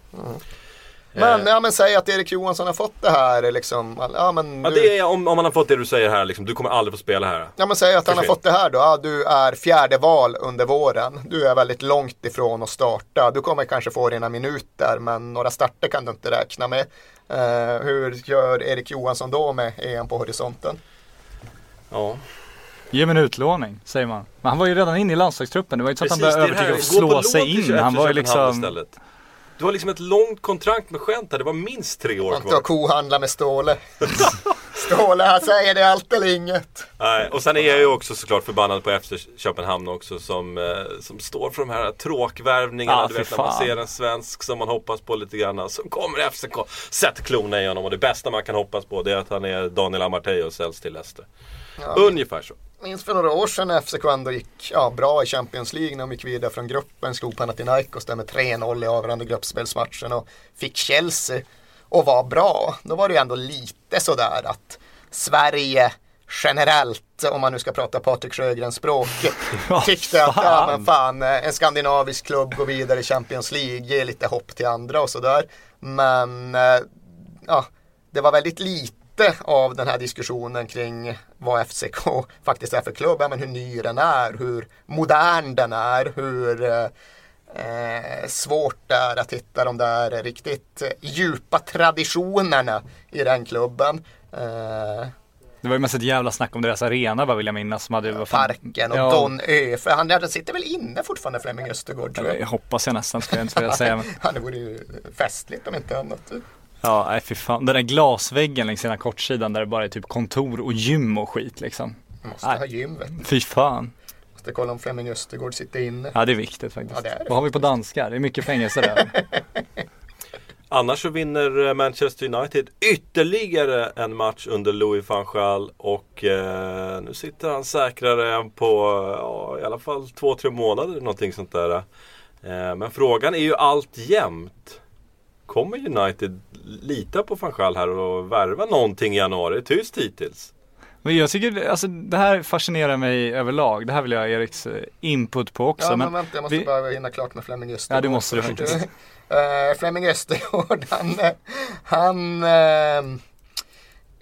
Men, ja, men säg att Erik Johansson har fått det här liksom. Ja, men, Ja, du, det är om, om man har fått det du säger här liksom. Du kommer aldrig få spela här. ja, men säg att han har fått det här då. Ja, du är fjärde val under våren. Du är väldigt långt ifrån att starta. Du kommer kanske få dina minuter men några starter kan du inte räkna med. Eh, hur gör Erik Johansson då med EM på horisonten? Ja. Ge mig en utlåning, säger man. Men han var ju redan inne i landslagstruppen. Det var ju inte så att han det övertyga och slå sig in. Han var ju liksom... istället. Du har liksom ett långt kontrakt med Gent här. Det var minst tre år kvar. att kohandla med Ståle. Ståle, han säger det allt eller inget. Nej, och sen är jag ju också såklart förbannad på FC Köpenhamn också som, eh, som står för de här tråkvärvningarna. Ja, du vet när man ser en svensk som man hoppas på lite grann. Så kommer FCK, sätt klona i honom och det bästa man kan hoppas på det är att han är Daniel Amartey och säljs till Leicester. Ungefär så. minns för några år sedan när FCK ändå gick ja, bra i Champions League när de gick vidare från gruppen. Slog Panathinaikos där med 3-0 i avgörande gruppspelsmatchen och fick Chelsea och var bra. Då var det ju ändå lite sådär att Sverige generellt, om man nu ska prata Patrik Sjögrens språk, tyckte att ja, men fan, en skandinavisk klubb går vidare i Champions League, ger lite hopp till andra och sådär. Men eh, ja, det var väldigt lite av den här diskussionen kring vad FCK faktiskt är för klubb, ja, men hur ny den är, hur modern den är, hur eh, svårt det är att hitta de där riktigt djupa traditionerna i den klubben. Eh, Det var ju mest ett jävla snack om deras arena vad vill jag minnas. Som hade, fan- Parken och ja, Don Ö. För han, han sitter väl inne fortfarande Flemming Östergård tror Jag jag. hoppas jag nästan ska jag inte säga. Men, Ja, det vore ju festligt om inte annat. Ja, nej fy fan. Den där glasväggen längs ena kortsidan där det bara är typ kontor och gym och skit liksom. Måste Nej. ha gym vet du. Fy fan. Måste kolla om Flemming Östergård sitter inne. Ja det är viktigt faktiskt. Ja, det är det. Vad har vi på danskar? Det är mycket fängelse där. Annars så vinner eh, Manchester United ytterligare en match under Louis van Gaal och eh, nu sitter han säkrare än på ja, i alla fall två, tre månader någonting sånt där. Eh, men frågan är ju alltjämt Kommer United lita på van Gaal här och värva någonting i januari? Tyst hittills. Men jag tycker, alltså det här fascinerar mig överlag. Det här vill jag ha Eriks eh, input på också. Ja, men, men vänta, jag måste vi- bara hinna klart med Flemming Östergård. Ja, det måste du faktiskt. Eh, Flemming Östergård, han, han eh,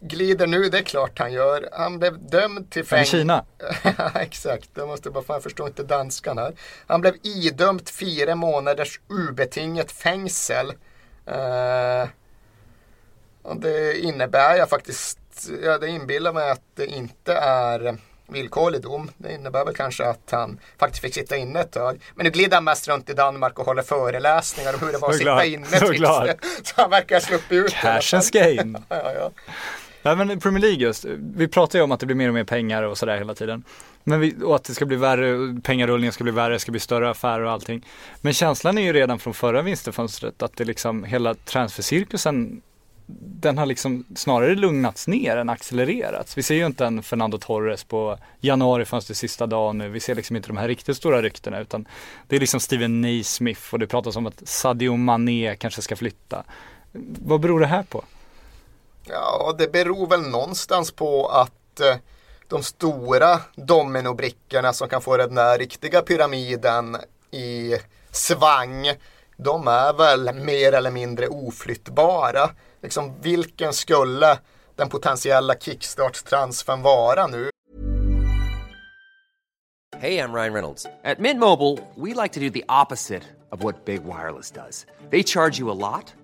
glider nu, det är klart han gör. Han blev dömd till fängelse. Kina. Ja, Exakt, jag måste bara, fan förstår inte danskan här. Han blev idömt fyra månaders obetingat fängsel. Eh, och det innebär jag faktiskt, ja det inbillar mig att det inte är villkorlig dom. Det innebär väl kanske att han faktiskt fick sitta inne ett tag. Men nu glider han mest runt i Danmark och håller föreläsningar om hur det var att sitta inne. Så tycks glad. det. Så han verkar ha sluppit ut. i alla Cash and fall. game. Ja, ja. Nej men Premier League just, vi pratar ju om att det blir mer och mer pengar och sådär hela tiden. Men vi, och att det ska bli värre, pengarullningen ska bli värre, det ska bli större affärer och allting. Men känslan är ju redan från förra vinsterfönstret att det liksom, hela transfercirkusen den har liksom snarare lugnats ner än accelererats. Vi ser ju inte en Fernando Torres på januarifönstrets sista dag nu. Vi ser liksom inte de här riktigt stora ryktena utan det är liksom Steven Naismith och det pratas om att Sadio Mané kanske ska flytta. Vad beror det här på? Ja, det beror väl någonstans på att eh, de stora dominobrickorna som kan få den där riktiga pyramiden i svang, de är väl mer eller mindre oflyttbara. Liksom, vilken skulle den potentiella kickstart-transfern vara nu? Hej, jag Ryan Reynolds. På Midmobile vill vi like to do opposite of vad Big Wireless gör. De laddar dig mycket.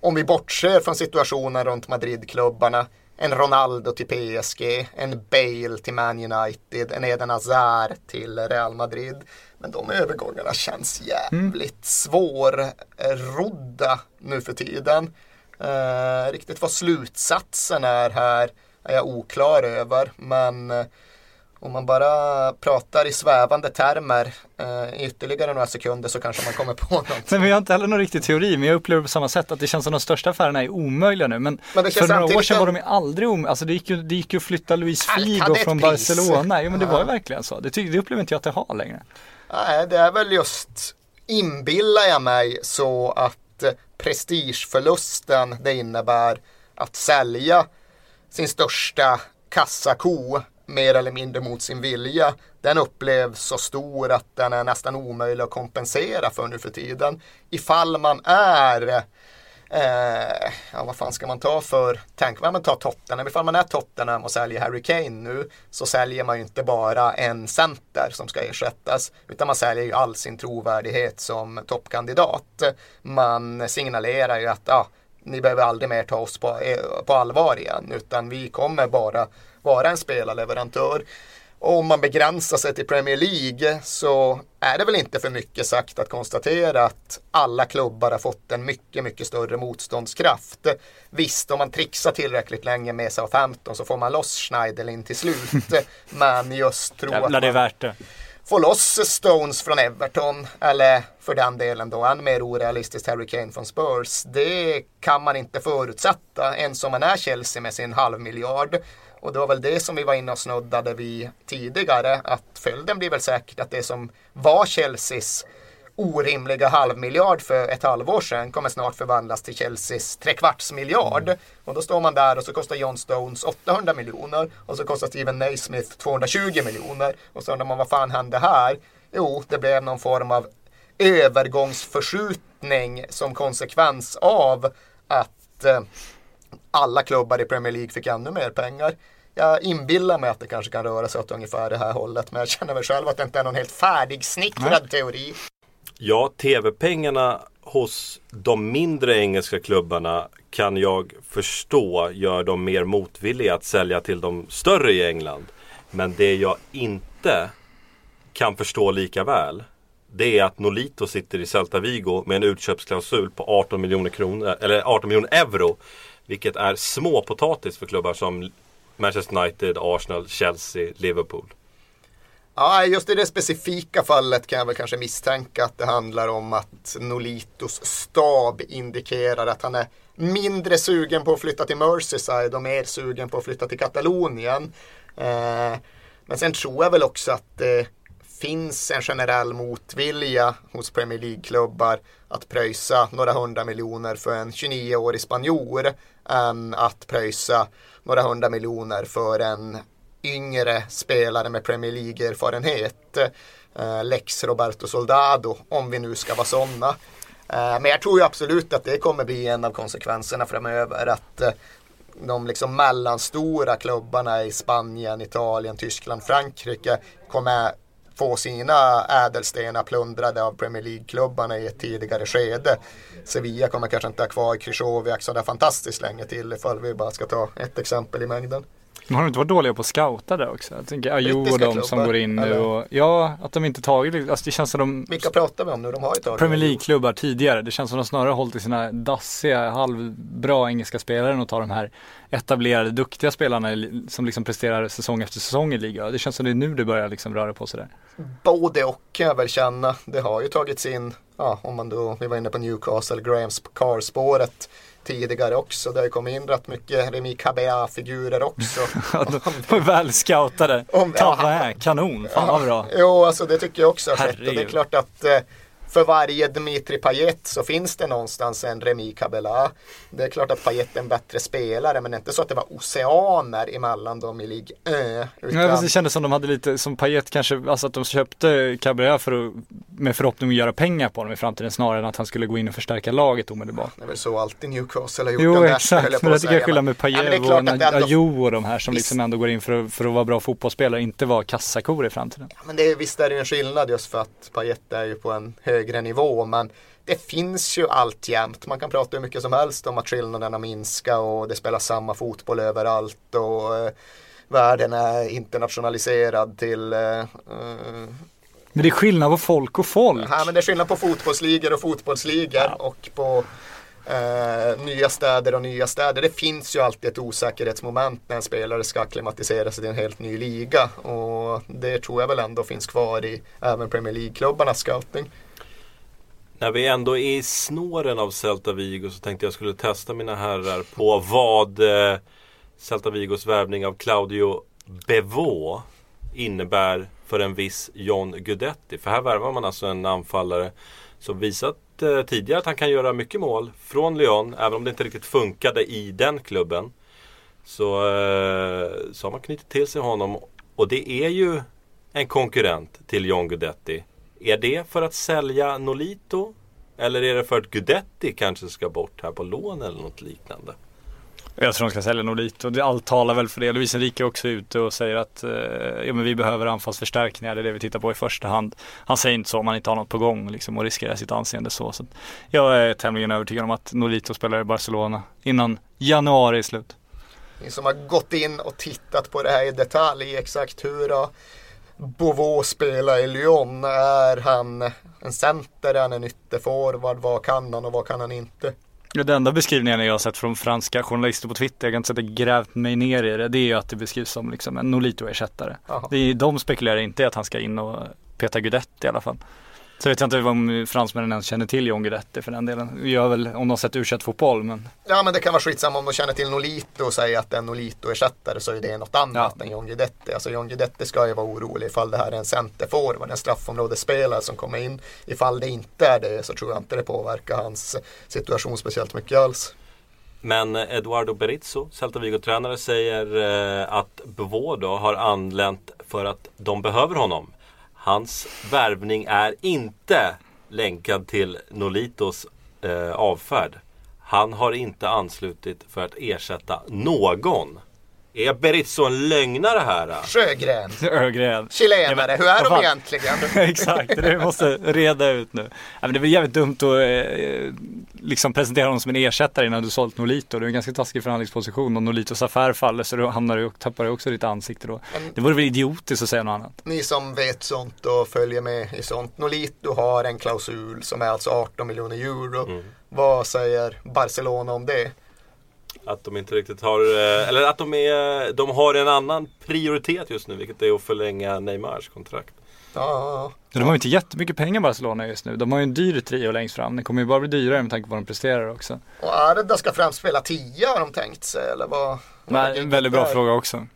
om vi bortser från situationen runt Madridklubbarna, en Ronaldo till PSG, en Bale till Man United, en Eden Hazard till Real Madrid. Men de övergångarna känns jävligt svårrodda nu för tiden. Eh, riktigt vad slutsatsen är här är jag oklar över. Men eh, om man bara pratar i svävande termer eh, i ytterligare några sekunder så kanske man kommer på. Nej, men jag har inte heller någon riktig teori, men jag upplever på samma sätt att det känns som de största affärerna är omöjliga nu. Men, Men för några år sedan var de ju aldrig omöjliga. Alltså det gick ju, det gick ju att flytta Luis Figo från pris. Barcelona. Jo men det var ju Ja. verkligen så. Det, det upplever inte jag att det har längre. Nej, det är väl just inbillar jag mig så att eh, prestigeförlusten det innebär att sälja sin största kassako mer eller mindre mot sin vilja. Den upplevs så stor att den är nästan omöjlig att kompensera för nu för tiden. Ifall man är Eh, ja, vad fan ska man ta för tänk Ja, men ta Tottenham. Ifall man är Tottenham och säljer Harry Kane nu så säljer man ju inte bara en center som ska ersättas utan man säljer ju all sin trovärdighet som toppkandidat. Man signalerar ju att ja, ni behöver aldrig mer ta oss på, eh, på allvar igen utan vi kommer bara vara en spelarleverantör. Och om man begränsar sig till Premier League så är det väl inte för mycket sagt att konstatera att alla klubbar har fått en mycket, mycket större motståndskraft. Visst, om man trixar tillräckligt länge med Southampton så får man loss Schneiderlin till slut. Men just tro att Jävlar det är man värt det. få loss Stones från Everton eller för den delen då än mer orealistiskt Harry Kane från Spurs. Det kan man inte förutsätta ens om man är Chelsea med sin halvmiljard. Och det var väl det som vi var inne och snuddade vid tidigare att följden blir väl säkert att det som var Chelseas orimliga halvmiljard för ett halvår sedan kommer snart förvandlas till Chelseas trekvarts miljard. Mm. Och då står man där och så kostar John Stones 800 miljoner och så kostar Steven Naismith 220 miljoner. Och så undrar man vad fan hände här? Jo, det blev någon form av övergångsförskjutning som konsekvens av att eh, alla klubbar i Premier League fick ännu mer pengar. Jag inbillar mig att det kanske kan röra sig åt ungefär det här hållet, men jag känner väl själv att det inte är någon helt färdigsnickrad teori. Ja, tv-pengarna hos de mindre engelska klubbarna kan jag förstå gör dem mer motvilliga att sälja till de större i England. Men det jag inte kan förstå lika väl det är att Nolito sitter i Celta Vigo med en utköpsklausul på 18 miljoner kronor, eller 18 miljoner euro. Vilket är småpotatis för klubbar som Manchester United, Arsenal, Chelsea, Liverpool. Ja, just i det specifika fallet kan jag väl kanske misstänka att det handlar om att Nolitos stab indikerar att han är mindre sugen på att flytta till Merseyside och mer sugen på att flytta till Katalonien. Eh, men sen tror jag väl också att det finns en generell motvilja hos Premier League-klubbar att pröjsa några hundra miljoner för en 29-årig spanjor än att pröjsa några hundra miljoner för en yngre spelare med Premier League-erfarenhet. Eh, Lex Roberto Soldado, om vi nu ska vara sådana. Eh, men jag tror ju absolut att det kommer bli en av konsekvenserna framöver. Att eh, de liksom mellanstora klubbarna i Spanien, Italien, Tyskland, Frankrike kommer få sina ädelstenar plundrade av Premier League-klubbarna i ett tidigare skede. Sevilla kommer kanske inte ha kvar Krychowiak sådär fantastiskt länge till ifall vi bara ska ta ett exempel i mängden. Men har de inte varit dåliga på att scouta där också? Jag tänker Ajo och de som går in nu och Ja, att de inte tagit alltså det känns som de Vilka pratar vi om nu? De har ju tagit Premier League-klubbar tidigare. Det känns som de snarare hållit i sina dassiga, halvbra engelska spelare än att ta de här etablerade, duktiga spelarna som liksom presterar säsong efter säsong i liga. Det känns som det är nu det börjar liksom röra på sig där. Både och kan jag väl känna. Det har ju tagits in, ja, om man då, vi var inne på Newcastle, Grahams Carr-spåret tidigare också. Det har ju kommit in rätt mycket Remi Cabea-figurer också. väl scoutade. Om- ja, Tabba kanon, fan vad bra. Jo, alltså det tycker jag också har skett. Och det är klart att eh, för varje Dmitri Payet så finns det någonstans en Remi Kabela. Det är klart att Payet är en bättre spelare, men det är inte så att det var oceaner emellan dem i Ligue 1. Ja, Utan, fast det kändes som de hade lite, som Payet kanske, alltså att de köpte Cabrera för att, med förhoppning att göra pengar på honom i framtiden snarare än att han skulle gå in och förstärka laget omedelbart. det är väl så alltid Newcastle har gjort. Jo höll exakt, men det tycker jag är skillnad med Ja, Pajev klart och ändå- Ajo och de här som Visst. liksom ändå går in för, att- för att vara bra fotbollsspelare, inte vara kassakor i framtiden. Men det är, visst är det en skillnad just för att Payet är ju på en högre nivå. Men det finns ju alltjämt. Man kan prata hur mycket som helst om att skillnaderna minskar och det spelas samma fotboll överallt. Och eh, världen är internationaliserad till eh, eh, Men det är skillnad på folk och folk. Ja, men det är skillnad på fotbollsligor och fotbollsligor och på eh, nya städer och nya städer. Det finns ju alltid ett osäkerhetsmoment när en spelare ska akklimatisera sig till en helt ny liga. Och det tror jag väl ändå finns kvar i även Premier League-klubbarnas scouting. När vi ändå är i snåren av Celta Vigo så tänkte jag skulle testa mina herrar på vad eh, Celta Vigos värvning av Claudio Bevå innebär för en viss John Guidetti. För här värvar man alltså en anfallare som visat eh, tidigare att han kan göra mycket mål från Lyon, även om det inte riktigt funkade i den klubben. Så, eh, så har man knutit till sig honom och det är ju en konkurrent till John Guidetti. Är det för att sälja Nolito? Eller är det för att Guidetti kanske ska bort här på lån eller något liknande? Jag tror de ska sälja Nolito. Det- Allt talar väl för det. Luis Enrique är också ute och säger att eh, ja, men vi behöver anfallsförstärkningar. Det är det vi tittar på i första hand. Han säger inte så om han inte har något på gång liksom, och riskerar sitt anseende så. så jag är tämligen övertygad om att Nolito spelar i Barcelona innan januari är slut. Ni som har gått in och tittat på det här i detalj, exakt hur har Beauvau spelar i Lyon. Är han en center, är han en ytterforward, vad kan han och vad kan han inte? Ja, Det enda beskrivningen jag har sett från franska journalister på Twitter, jag kan inte säga att jag grävt mig ner i det, det är ju att det beskrivs som liksom en Nolito-ersättare. De spekulerar inte i att han ska in och peta Guidetti i alla fall. Så vet jag inte om fransmännen ens känner till John Guidetti för den delen. Gör väl om de sett u fotboll men Ja men det kan vara skitsamma om de känner till Nolito och säger att det är en Nolito-ersättare så är det något annat Ja. än John Guidetti. Alltså John Guidetti ska ju vara orolig ifall det här är en centerforward, en straffområdesspelare som kommer in. Ifall det inte är det så tror jag inte det påverkar hans situation speciellt mycket alls. Men Eduardo Berizzo, Celta Vigo-tränare, säger eh, att Bovo då har anlänt för att de behöver honom. Hans värvning är inte länkad till Nolitos eh, avfärd. Han har inte anslutit för att ersätta någon. Är Berizzo en lögnare här? Sjögren, Ögren. chilenare, hur är de fan? egentligen? Exakt, det måste reda ut nu. Ja, men det är väl jävligt dumt att eh, liksom presentera honom som en ersättare innan du sålt Nolito. Det är en ganska taskig förhandlingsposition om Nolitos affär faller så då hamnar du, tappar du också ditt ansikte då. Det vore väl idiotiskt att säga något annat. Ni som vet sånt och följer med i sånt. Nolito har en klausul som är alltså 18 miljoner euro. Vad säger Barcelona om det? Att de inte riktigt har, eh, eller att de, är, de har en annan prioritet just nu, vilket är att förlänga Neymars kontrakt. Ja. De har ju inte jättemycket pengar Barcelona just nu. De har ju en dyr trio längst fram. Det kommer ju bara bli dyrare med tanke på vad de presterar också. Och Arda ska främst spela 10 har de tänkt sig eller vad? ligger en väldigt bra där? fråga också.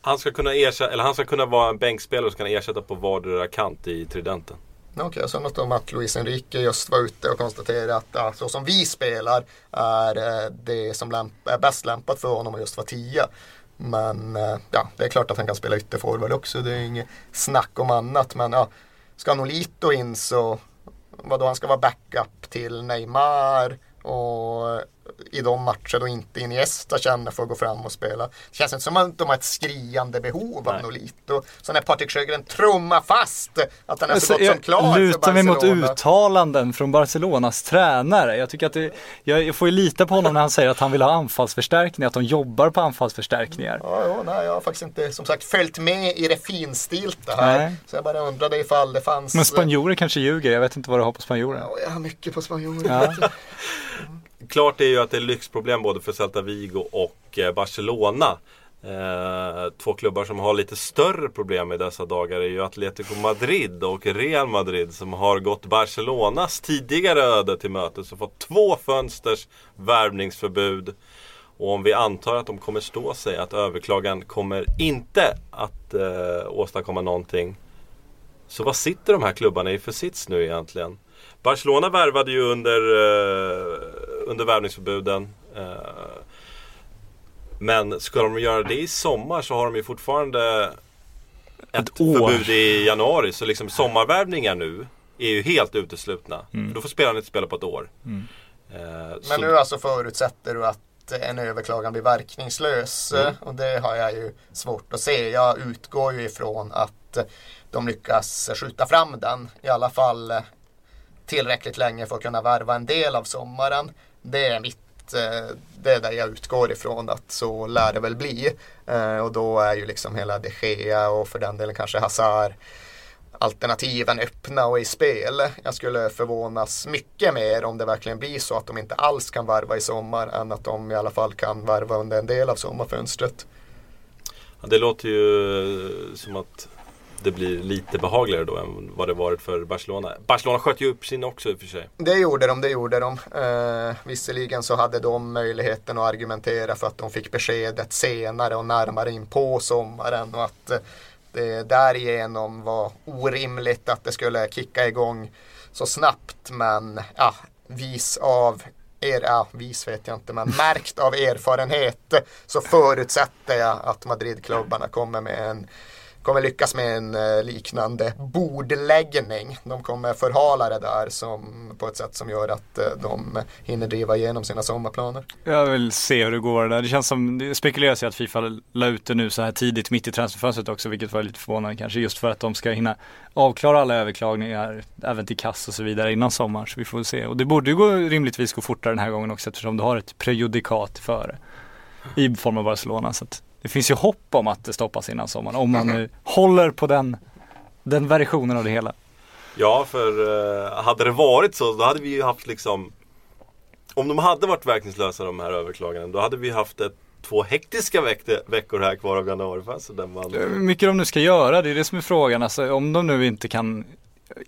Han ska kunna ersätta, eller han ska kunna vara en bänkspelare som kan ersätta på vardera kant i tridenten. Okej, jag sa något om att Luis Enrique just var ute och konstaterade att ja, så som vi spelar är eh, det som lämp- är bäst lämpat för honom att just vara tia. Men eh, ja, det är klart att han kan spela ytterforward också. Det är inget snack om annat. Men ja, ska Nolito in så vadå, han ska vara backup till Neymar och i de matcher då inte Iniesta känner för att gå fram och spela. Det känns inte som att de har ett skriande behov av Nej. Nolito. Så när Patrik Sjögren trummar fast att han är så Alltså, gott som klar lutar mig mot uttalanden från Barcelonas tränare. Jag tycker att det, jag får ju lita på honom när han säger att han vill ha anfallsförstärkningar, att de jobbar på anfallsförstärkningar. Ja, ja, nej, jag har faktiskt inte som sagt följt med i det finstilta här. Nej. Så jag bara undrade ifall det fanns... Men spanjorer kanske ljuger, jag vet inte vad du har på spanjorer. Ja, jag har mycket på spanjorer. Ja. Klart är ju att det är lyxproblem både för Celta Vigo och eh, Barcelona. Eh, två klubbar som har lite större problem i dessa dagar är ju Atletico Madrid och Real Madrid som har gått Barcelonas tidigare öde till mötes och fått två fönsters värvningsförbud. Och om vi antar att de kommer stå sig, att överklagan kommer inte att eh, åstadkomma någonting. Så vad sitter de här klubbarna i för sits nu egentligen? Barcelona värvade ju under, eh, under värvningsförbuden. Eh, men ska de göra det i sommar så har de ju fortfarande ett, Ett år. förbud i januari. Så liksom sommarvärvningar nu är ju helt uteslutna. För då får spelarna inte spela på ett år. Eh, så- Men nu alltså förutsätter du att en överklagan blir verkningslös Mm. och det har jag ju svårt att se. Jag utgår ju ifrån att de lyckas skjuta fram den i alla fall tillräckligt länge för att kunna värva en del av sommaren. Det är mitt eh, det är där jag utgår ifrån att så lär det väl bli. Eh, Och då är ju liksom hela de Gea och för den delen kanske Hazard alternativen öppna och i spel. Jag skulle förvånas mycket mer om det verkligen blir så att de inte alls kan varva i sommar än att de i alla fall kan varva under en del av sommarfönstret. Ja, Det låter ju som att det blir lite behagligare då än vad det varit för Barcelona. Barcelona sköt ju upp sin också i och för sig. Det gjorde de, det gjorde de. Eh, visserligen så hade de möjligheten att argumentera för att de fick beskedet senare och närmare in på sommaren och att eh, det därigenom var orimligt att det skulle kicka igång så snabbt. Men ja, vis av er, ja, vis vet jag inte, men märkt av erfarenhet så förutsätter jag att Madridklubbarna kommer med en kommer lyckas med en eh, liknande bordläggning. De kommer förhala det där som, på ett sätt som gör att eh, de hinner driva igenom sina sommarplaner. Jag vill se hur det går där. Det känns som, det spekuleras ju att Fifa la ut det nu så här tidigt mitt i transferfönstret också, vilket var lite förvånande kanske, just för att de ska hinna avklara alla överklagningar, även till kass och så vidare innan sommaren. Så vi får se. Och det borde ju gå, rimligtvis gå fortare den här gången också eftersom du har ett prejudikat före i form av Barcelona. Så att det finns ju hopp om att det stoppas innan sommaren, om man nu håller på den, den versionen av det hela. Ja, för eh, hade det varit så då hade vi ju haft liksom Om de hade varit verkningslösa de här överklagandena då hade vi haft ett, två hektiska veck- veckor här kvar av januarifönstret man Hur mycket de nu ska göra, det är det som är frågan. Alltså, om de nu inte kan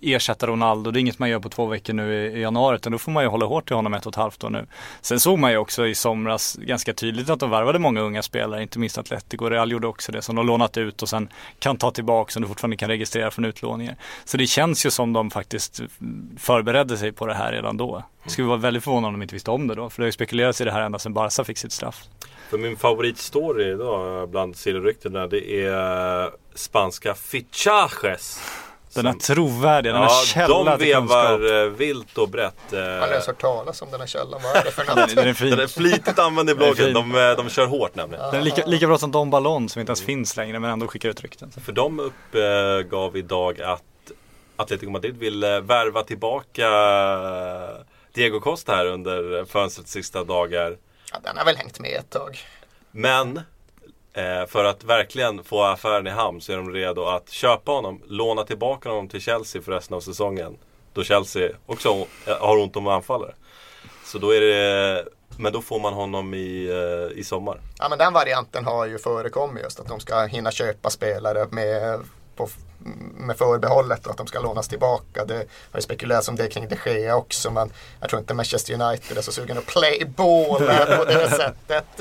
ersätta Ronaldo. Det är inget man gör på två veckor nu i, januari utan då får man ju hålla hårt till honom ett och ett halvt år nu. Sen såg man ju också i somras ganska tydligt att de värvade många unga spelare, inte minst Atletico. och Real gjorde också det som de lånat ut och sen kan ta tillbaka som du fortfarande kan registrera från utlåningar. Så det känns ju som de faktiskt förberedde sig på det här redan då. Det skulle vara väldigt förvånande om de inte visste om det då. För det har ju spekulerats i det här ända sedan Barca fick sitt straff. För min favoritstory idag bland sillyryktena det är spanska fichajes. Den här trovärdiga, den här Ja, källan de till kunskap. vevar eh, vilt och brett. Jag har Eh, ens hört talas om den här källan. Vad är det för något? den är fin. den är flitigt använd i bloggen. De, eh, de kör hårt nämligen. Den är lika, lika bra som Don Ballon som inte ens finns längre men ändå skickar ut rykten. För de uppgav idag att Atletico Madrid vill eh, värva tillbaka eh, Diego Costa här under fönstrets sista dagar. Ja, den har väl hängt med ett tag. Men eh, för att verkligen få affären i hamn så är de redo att köpa honom, låna tillbaka honom till Chelsea för resten av säsongen. Då Chelsea också eh, har ont om anfallare. Så då är det, men då får man honom i, eh, i sommar. Ja, men den varianten har ju förekommit just att de ska hinna köpa spelare med, på, med förbehållet och att de ska lånas tillbaka. Det har ju spekulerats om det kring de Gea också men jag tror inte Manchester United är så sugen att play ball på det sättet.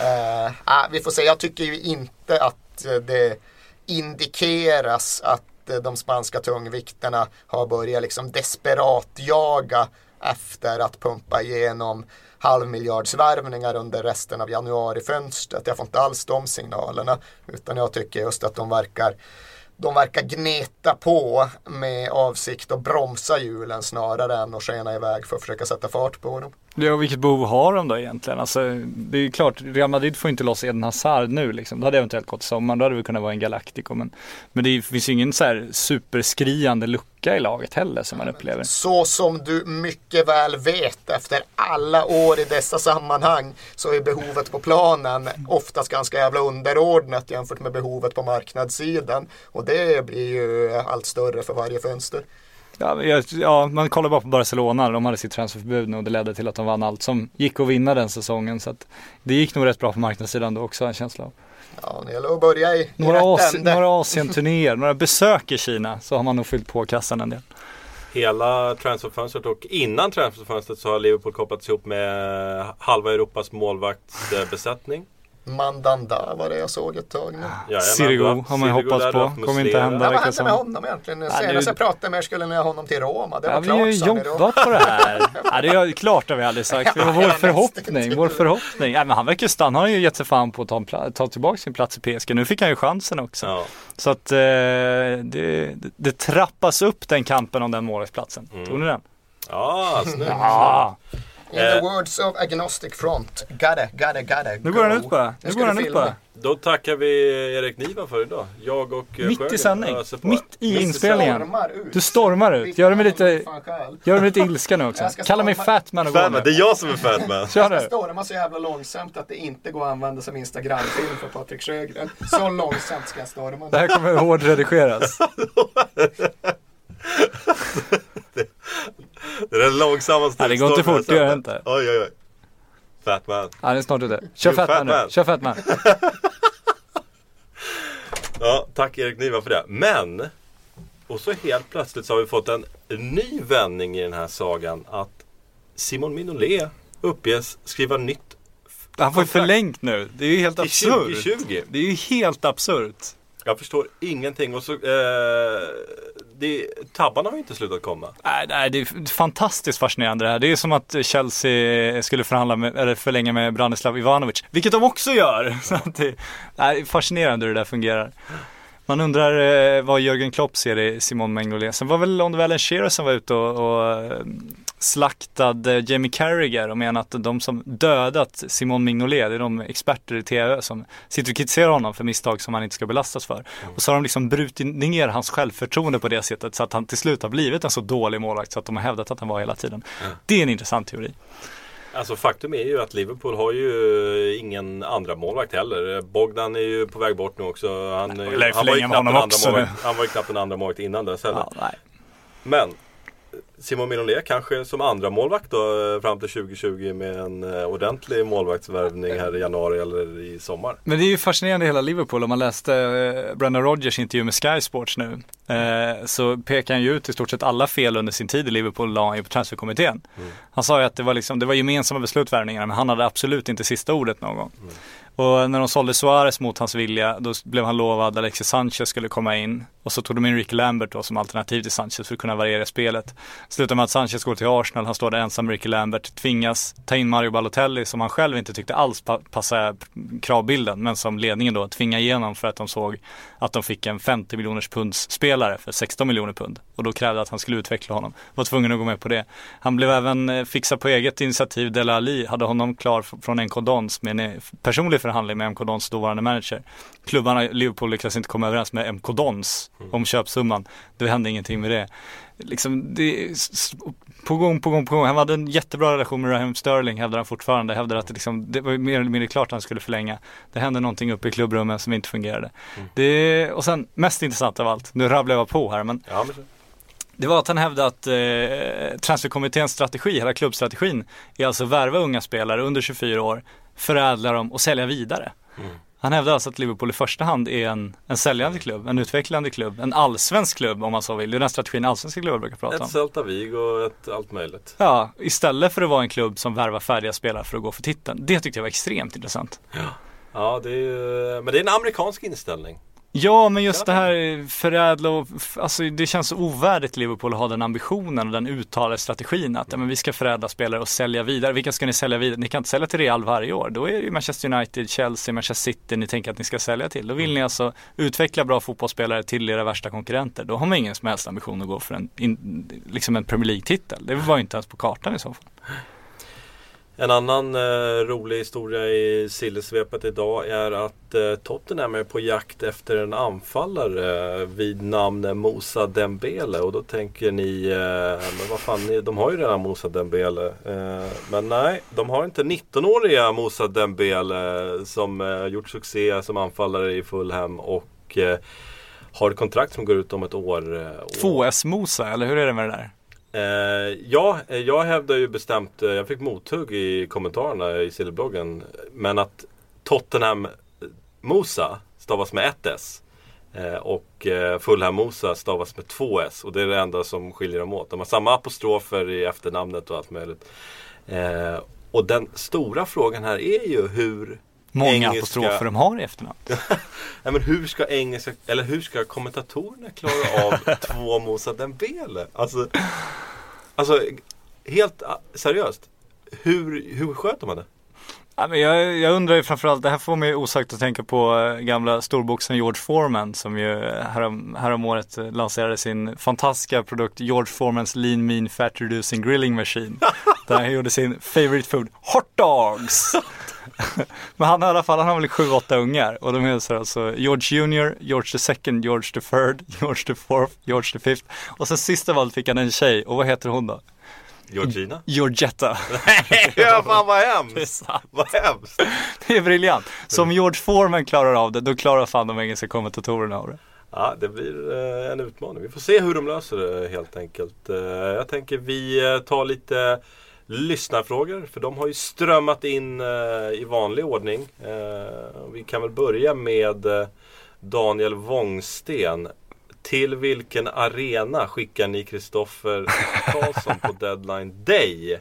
Eh, ah, vi får se, jag tycker ju inte att eh, det indikeras att eh, de spanska tungvikterna har börjat liksom desperat jaga efter att pumpa igenom halvmiljardsvärvningar under resten av januarifönstret. Jag får inte alls de signalerna utan jag tycker just att de verkar de verkar gneta på med avsikt att bromsa hjulen snarare än att skena iväg för att försöka sätta fart på dem. Ja, vilket behov har de då egentligen? Alltså, det är ju klart, Real Madrid får inte loss Eden Hazard nu liksom. Det hade eventuellt gått i sommar, då hade det kunnat vara en Galactico. Men, men det finns ju ingen så här superskriande lucka i laget heller som man upplever. Så som du mycket väl vet efter alla år i dessa sammanhang så är behovet på planen oftast ganska jävla underordnat jämfört med behovet på marknadssidan. Och det blir ju allt större för varje fönster. Ja, ja, man kollar bara på Barcelona, de hade sitt transferförbud nu och det ledde till att de vann allt som gick att vinna den säsongen. Så att det gick nog rätt bra på marknadssidan då också, en känsla av. Ja, det gäller att börja i, i Några, rätt Asi- ände. några Asien-turnéer, några besök i Kina så har man nog fyllt på kassan en del. Hela transferfönstret och innan transferfönstret så har Liverpool kopplats ihop med halva Europas målvaktsbesättning. Mandanda var det jag såg ett tag nu. Jajamän, Sirigu bra. har man ju Sirigu hoppats på. Kommer inte hända. Ja, vad hände som- med honom egentligen? Ja, Senast jag pratade med er skulle ni ha honom till Roma. Det var Ja, vi har ju klart jobbat på det här. Ja, det är klart har vi aldrig sagt. Det var vår förhoppning. Vår förhoppning. Ja, men han verkar stanna. Han har ju gett sig fan på att ta, ta tillbaka sin plats i PSG. Nu fick han ju chansen också. Ja. Så att eh, det, det, trappas upp den kampen om den målvaktsplatsen. Mm. Tog ni den? Ja, snyggt. Ja, In the words of Agnostic Front. Gotta, gotta, gotta nu går han ut det. Nu Nu ska går han ut det. Då tackar vi Erik Niva för idag. Jag och eh, Mitt i Sjögren sändning. öser på. Mitt i Mitt inspelningen. Stormar ut. Du stormar ut. Gör det med lite, gör det med lite ilska nu också. Ska Kalla mig storma- Fatman och gå Fatman, det nu. är jag som är Fatman. Kör Jag nu. stormar så jävla långsamt att det inte går att använda som Instagramfilm för Patrik Sjögren. Så långsamt ska jag storma. Det här kommer hårdredigeras. Det är den långsammaste Ja, det går inte fort, det gör det inte. Oj, oj, oj. Fatman. Det är snart ute. Kör Fatman nu. Fatman. Kör Fatman. Ja, tack Erik Niva för det. Men, och så helt plötsligt så har vi fått en ny vändning i den här sagan. Att Simon Mignolet uppges skriva nytt Han får ju förlängt nu. Det är ju helt absurt. 2020. Det är ju helt absurt. Jag förstår ingenting. Och så, eh, det, tabbarna har ju inte slutat komma. Nej, nej, det är fantastiskt fascinerande det här. Det är som att eh, Chelsea eh, skulle förhandla med, eller förlänga med Branislav Ivanovic. Vilket de också gör. Så att det nej, fascinerande hur det där fungerar. Man undrar eh, vad Jörgen Klopp ser i Simon Mengolé. Sen var väl om det Shearer som var ute och, och eh, slaktade Jamie Carragher och menade att de som dödat Simon Mignolet, det är de experter i TV som sitter och kritiserar honom för misstag som han inte ska belastas för. Och så har de liksom brutit ner hans självförtroende på det sättet så att han till slut har blivit en så dålig målvakt så att de har hävdat att han var hela tiden. Det är en intressant teori. Alltså faktum är ju att Liverpool har ju ingen andra målvakt heller. Bogdan är ju på väg bort nu också. Han, ju, ju han, var, ju knappt en andra målvakt, han var ju knappt en andra målvakt innan dess heller. Ja, nej. Men Simon Mignolet kanske som andra målvakt då eh, fram till 2020 med en eh, ordentlig målvaktsvärvning här i januari eller i sommar. Men det är ju fascinerande i hela Liverpool. Om man läste eh, Brendan Rodgers intervju med Sky Sports nu. Så pekar han ju ut i stort sett alla fel under sin tid i Liverpool la han ju på transferkommittén. Han sa ju att det var, liksom, det var gemensamma beslut värvningarna men han hade absolut inte sista ordet någon gång. Och när de sålde Suarez mot hans vilja, då blev han lovad att Alexis Sanchez skulle komma in. Och så tog de in Ricky Lambert då som alternativ till Sanchez för att kunna variera spelet. Slutar med att Sanchez går till Arsenal, han står där ensam med Ricky Lambert, tvingas ta in Mario Balotelli som han själv inte tyckte alls pa- passade kravbilden, men som ledningen då tvingade igenom för att de såg att de fick en 50 miljoners punds spelare för 16 miljoner pund. Och då krävde att han skulle utveckla honom. Var tvungen att gå med på det. Han blev även eh, fixad på eget initiativ. Dele Ali hade honom klar från NK Dons med en eh, personlig förhandling med MK Dons dåvarande manager. Klubbarna Liverpool lyckades inte komma överens med MK Dons om köpsumman. Det hände ingenting med det. Liksom, det på gång, på gång, på gång. Han hade en jättebra relation med Raheem Sterling hävdar han fortfarande. Hävdar att det, liksom, det var mer eller mindre klart att han skulle förlänga. Det hände någonting uppe i klubbrummet som inte fungerade. Det, och sen mest intressant av allt, nu rabblar jag på här men Ja, det var att han hävdade att eh, transferkommitténs strategi, hela klubbstrategin, är alltså värva unga spelare under 24 år, förädla dem och sälja vidare. Han hävdar alltså att Liverpool i första hand är en, en säljande klubb, en utvecklande klubb, en allsvensk klubb om man så vill. Det är den strategin allsvenska klubbar brukar prata om. ett Celta Vigo och ett allt möjligt. Ja, istället för att vara en klubb som värvar färdiga spelare för att gå för titeln. Det tyckte jag var extremt intressant. Ja, det är men det är en amerikansk inställning. Ja, men just det här förädla och, alltså det känns så ovärdigt Liverpool att ha den ambitionen och den uttalade strategin att ja, men vi ska förädla spelare och sälja vidare. Vilka ska ni sälja vidare? Ni kan inte sälja till Real varje år. Då är det ju Manchester United, Chelsea, Manchester City ni tänker att ni ska sälja till. Då vill ni alltså utveckla bra fotbollsspelare till era värsta konkurrenter. Då har man ingen som helst ambition att gå för en, in, liksom en Premier League-titel. Det var ju inte ens på kartan i så fall. En annan eh, rolig historia i sillesvepet idag är att eh, Tottenham är på jakt efter en anfallare eh, vid namn Moussa Dembele. Och då tänker ni, eh, men vad fan, ni, de har ju redan Moussa Dembele. Eh, men nej, de har inte 19-åriga Moussa Dembele som eh, gjort succé som anfallare i Fulham och eh, har ett kontrakt som går ut om ett år. eh, 2S-Mosa, eller hur är det med det där? Eh, ja, eh, jag hävdar ju bestämt, eh, jag fick mothugg i kommentarerna i Silverbloggen. Men att Tottenham eh, Mosa stavas med ett S. Och Fulham Mosa stavas med två S. Och det är det enda som skiljer dem åt. De har samma apostrofer i efternamnet och allt möjligt. Och den stora frågan här är ju hur Många engelska- apostrofer de har i efternamn. Nej, men hur ska engelska, eller hur ska kommentatorerna klara av två Moussa Dembele? Alltså, alltså helt seriöst. Hur, hur sköter man det? Ja, men jag, jag undrar ju framförallt, det här får mig osagt att tänka på eh, gamla storboxen George Foreman som ju härom, härom året eh, lanserade sin fantastiska produkt George Foremans Lean Mean Fat Reducing Grilling Machine. där han gjorde sin favorite food, hot dogs! Men han har i alla fall, han har väl sju, åtta ungar och de heter alltså George Junior, George the second, George the third, George the fourth, George the fifth och sen sista valet fick han en tjej och vad heter hon då? Georgina? Georgetta. ja, fan vad hemskt! Vad hemskt! Det är briljant. Så om George Foreman klarar av det, då klarar fan de engelska kommentatorerna av det. Ja, det blir eh, en utmaning. Vi får se hur de löser det helt enkelt. Eh, jag tänker vi eh, tar lite lyssnarfrågor. För de har ju strömmat in i vanlig ordning. Vi kan väl börja med Daniel Wångsten. Till vilken arena skickar ni Kristoffer Karlsson på deadline day?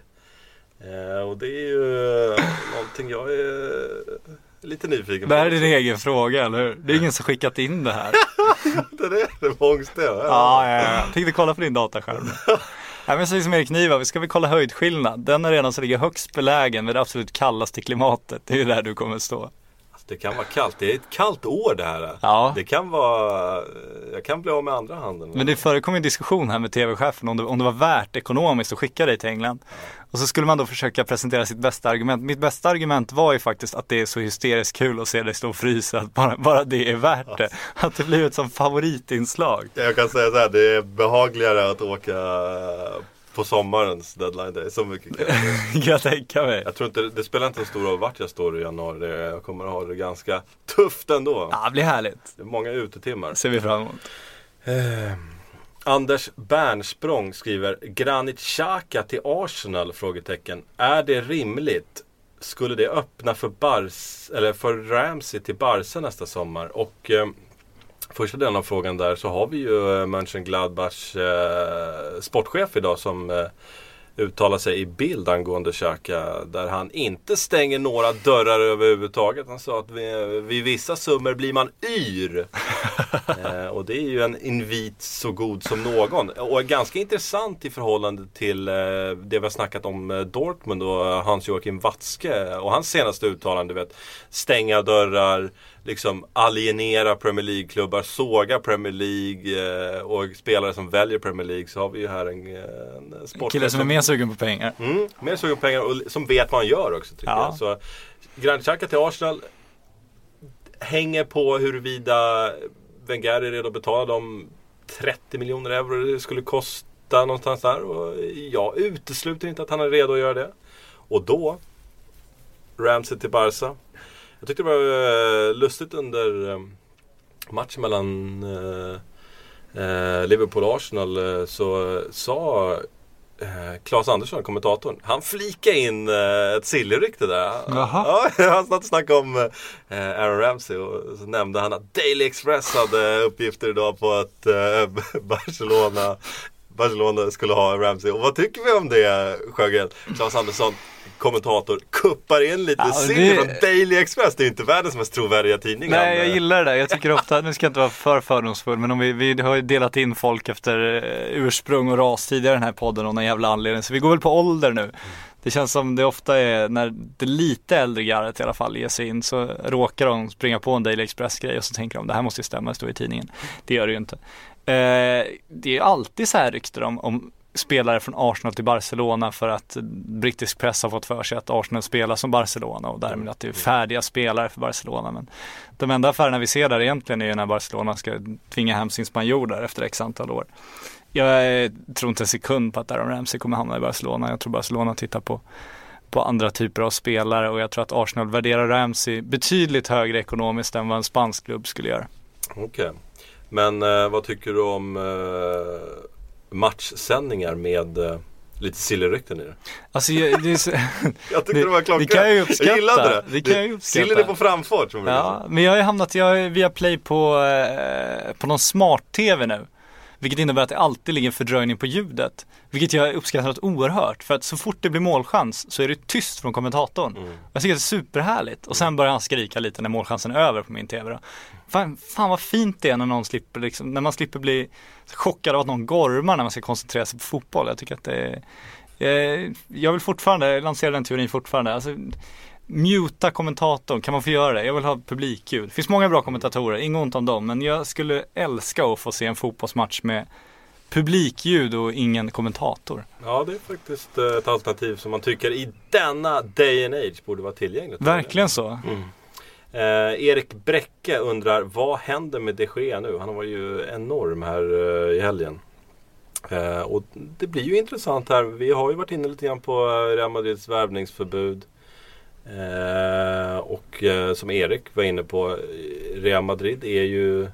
Eh, och det är ju eh, någonting jag är lite nyfiken Det här är på. din egen fråga, eller hur? Det är ingen som skickat in det här. Det är det, Wångsten. Ja, ja, ja. Tänkte kolla på din dataskärm. Nej men så som Erik Niva, vi ska väl kolla höjdskillnad. Den arenan som ligger högst belägen med det absolut kallaste klimatet. Det är ju där du kommer stå. Det kan vara kallt. Det är ett kallt år det här. Ja. Det kan vara... Jag kan bli av med andra handen. Men det förekom en diskussion här med tv-chefen om det, om det var värt ekonomiskt att skicka dig till England. Och så skulle man då försöka presentera sitt bästa argument. Mitt bästa argument var ju faktiskt att det är så hysteriskt kul att se dig stå och frysa. Att bara, bara det är värt det. Att det blir ett som favoritinslag. Jag kan säga så här, det är behagligare att åka på sommarens deadline day. Så mycket kan jag tänka mig. Jag tror inte, det spelar inte så stor roll vart jag står i januari. Jag kommer att ha det ganska tufft ändå. Ja, det blir härligt. Det är många utetimmar. Ser vi fram emot. Eh, Anders Bernsprång skriver Granit Xhaka till Arsenal? Frågetecken. Är det rimligt? Skulle det öppna för, Bars, eller för Ramsey till Barca nästa sommar? Och eh, första delen av frågan där så har vi ju eh, Mönchengladbachs eh, sportchef idag som eh, uttalar sig i bild angående Xhaka där han inte stänger några dörrar överhuvudtaget. Han sa att vid, vid vissa summor blir man yr. eh, och det är ju en invit så god som någon. Och ganska intressant i förhållande till eh, det vi har snackat om eh, Dortmund och Hans-Joakim Watzke och hans senaste uttalande. Vet, stänga dörrar, liksom alienera Premier League-klubbar, såga Premier League eh, och spelare som väljer Premier League så har vi ju här en, en sportchef Kille som är mer sugen på pengar. Mm, mer sugen på pengar och som vet vad han gör också tycker Ja. jag. Så Granit Xhaka till Arsenal hänger på huruvida Wenger är redo att betala de 30 miljoner euro det skulle kosta någonstans där. Och jag utesluter inte att han är redo att göra det. Och då Ramsey till Barca. Jag tyckte det var eh, lustigt under eh, matchen mellan eh, Liverpool och Arsenal så sa Claes Andersson, kommentatorn, han flikade in ett sillrykte där. Jaha. Ja, han satt och snackade om Aaron Ramsey och så nämnde han att Daily Express hade uppgifter idag på att Barcelona Barcelona skulle ha Ramsey. Och vad tycker vi om det Sjögren? Claes Andersson, kommentator, kuppar in lite Ja, sill det- från Daily Express. Det är inte världens mest trovärdiga tidning. Nej, jag gillar det där. Jag tycker ofta, nu ska jag inte vara för fördomsfull, men om vi, vi har ju delat in folk efter eh, ursprung och ras tidigare i den här podden av någon jävla anledning. Så vi går väl på ålder nu. Det känns som det ofta är när det lite äldre garret i alla fall ger sig in så råkar de springa på en Daily Express-grej och så tänker de det här måste ju stämma, det står i tidningen. Det gör det ju inte. Eh, det är alltid så här rykten om, om spelare från Arsenal till Barcelona för att brittisk press har fått för sig att Arsenal spelar som Barcelona och därmed att det är färdiga spelare för Barcelona. Men de enda affärerna vi ser där egentligen är ju när Barcelona ska tvinga hem sin spanjor där efter x antal år. Jag tror inte en sekund på att Aaron Ramsey kommer hamna i Barcelona. Jag tror Barcelona tittar på, på andra typer av spelare och jag tror att Arsenal värderar Ramsey betydligt högre ekonomiskt än vad en spansk klubb skulle göra. Okej. Men eh, vad tycker du om eh, matchsändningar med eh, lite sillrykten i det? Alltså, jag, det är så, Jag tyckte Det- det, var klockrent. det kan jag ju uppskatta. Jag gillade det. Det kan jag ju uppskatta. Sillen är på framfart som Ja, men jag har ju hamnat, jag via play på, eh, på någon smart-tv nu. Vilket innebär att det alltid ligger en fördröjning på ljudet. Vilket jag uppskattar något oerhört. För att så fort det blir målchans så är det tyst från kommentatorn. Jag tycker det är superhärligt. Och sen börjar han skrika lite när målchansen är över på min tv då. Fan, fan vad fint det är när någon slipper liksom, när man slipper bli chockad av att någon gormar när man ska koncentrera sig på fotboll. Jag tycker att det är, jag vill fortfarande, lansera den teorin fortfarande. Alltså, muta kommentatorn, kan man få göra det? Jag vill ha publikljud. Det finns många bra kommentatorer, inget ont om dem, men jag skulle älska att få se en fotbollsmatch med publikljud och ingen kommentator. ja, det är faktiskt eh, ett alternativ som man tycker i denna day and age borde vara tillgängligt. Verkligen så. Eh, Erik Bräcke undrar, vad händer med de Gea nu? Han var ju enorm här eh, i helgen. Eh, och det blir ju intressant här. Vi har ju varit inne lite grann på eh, Real Madrids värvningsförbud. Eh, och eh, som Erik var inne på, Real Madrid är ju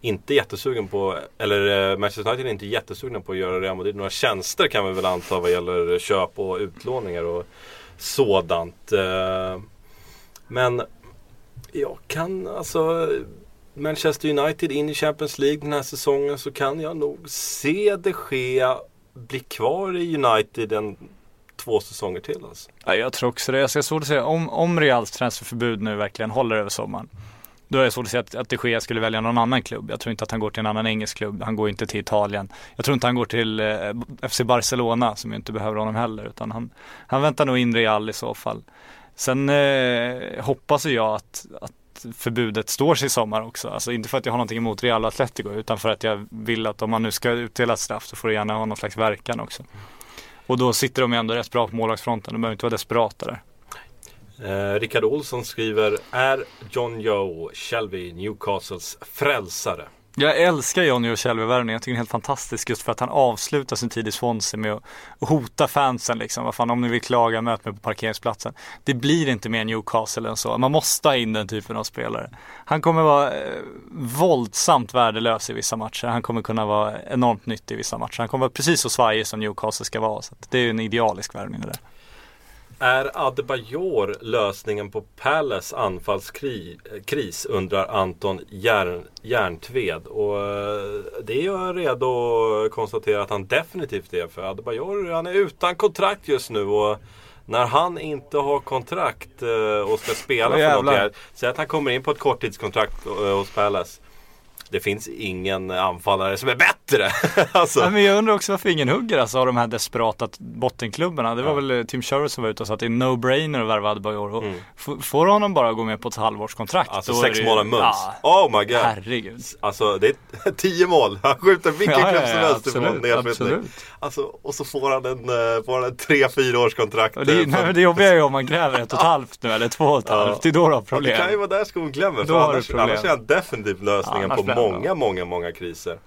inte jättesugen på, eller eh, Manchester United är inte jättesugna på att göra Real Madrid några tjänster kan vi väl anta vad gäller köp och utlåningar och sådant. Eh, men jag kan alltså Manchester United in i Champions League den här säsongen så kan jag nog se det ske bli kvar i United en två säsonger till alltså. Ja, jag tror också det. Jag ska svårt att säga om, om Reals transferförbud nu verkligen håller över sommaren. Då är det svårt att säga att, att de Gea skulle välja någon annan klubb. Jag tror inte att han går till en annan engelsk klubb. Han går inte till Italien. Jag tror inte han går till eh, FC Barcelona som ju inte behöver honom heller. Utan han, han väntar nog in Real i så fall. Sen eh, hoppas ju jag att, att förbudet står sig i sommar också. Alltså inte för att jag har någonting emot Real och Atletico utan för att jag vill att om man nu ska utdela ett straff så får det gärna ha någon slags verkan också. Och då sitter de ju ändå rätt bra på målvaktsfronten. De behöver inte vara desperata där. Eh, Rickard Olsson skriver Är John Joe Shelby Newcastles frälsare? Jag älskar Johnny och värvningen Jag tycker den är helt fantastisk just för att han avslutar sin tid i Swansea med att hota fansen liksom. Vad fan, om ni vill klaga, möt mig på parkeringsplatsen. Det blir inte mer Newcastle än så. Man måste ha in den typen av spelare. Han kommer vara eh, våldsamt värdelös i vissa matcher. Han kommer kunna vara enormt nyttig i vissa matcher. Han kommer vara precis så svajig som Newcastle ska vara. Så det är ju en idealisk värvning det där. Är Adebayor lösningen på Palace anfallskris undrar Anton Järn, Järntved. Och eh, det är jag redo att konstatera att han definitivt är. För Adebayor han är utan kontrakt just nu. Och när han inte har kontrakt eh, och ska spela för något. Säg att han kommer in på ett korttidskontrakt eh, hos Palace det finns ingen anfallare som är bättre. alltså. ja, men jag undrar också varför ingen hugger alltså, av de här desperata bottenklubbarna. Det var ja. väl eh, Tim Sherwood som var ute och sa att det är no-brainer att värva Adebayor. Mm. Får honom bara gå med på ett halvårskontrakt. Alltså sex mål och mums. Ja, oh my god. Herregud. Alltså det är tio mål. Han skjuter vilken ja, klubb som helst ifrån nedflyttning. Alltså, och så får han en, uh, får han en tre, fyra års kontrakt. Det, uh, nej, det jobbiga är ju om man gräver ett och ett halvt nu eller två och ett halvt. Det är då du har problem. det kan ju vara där skon klämmer. För annars, annars är han definitivt lösningen på många, många, många kriser.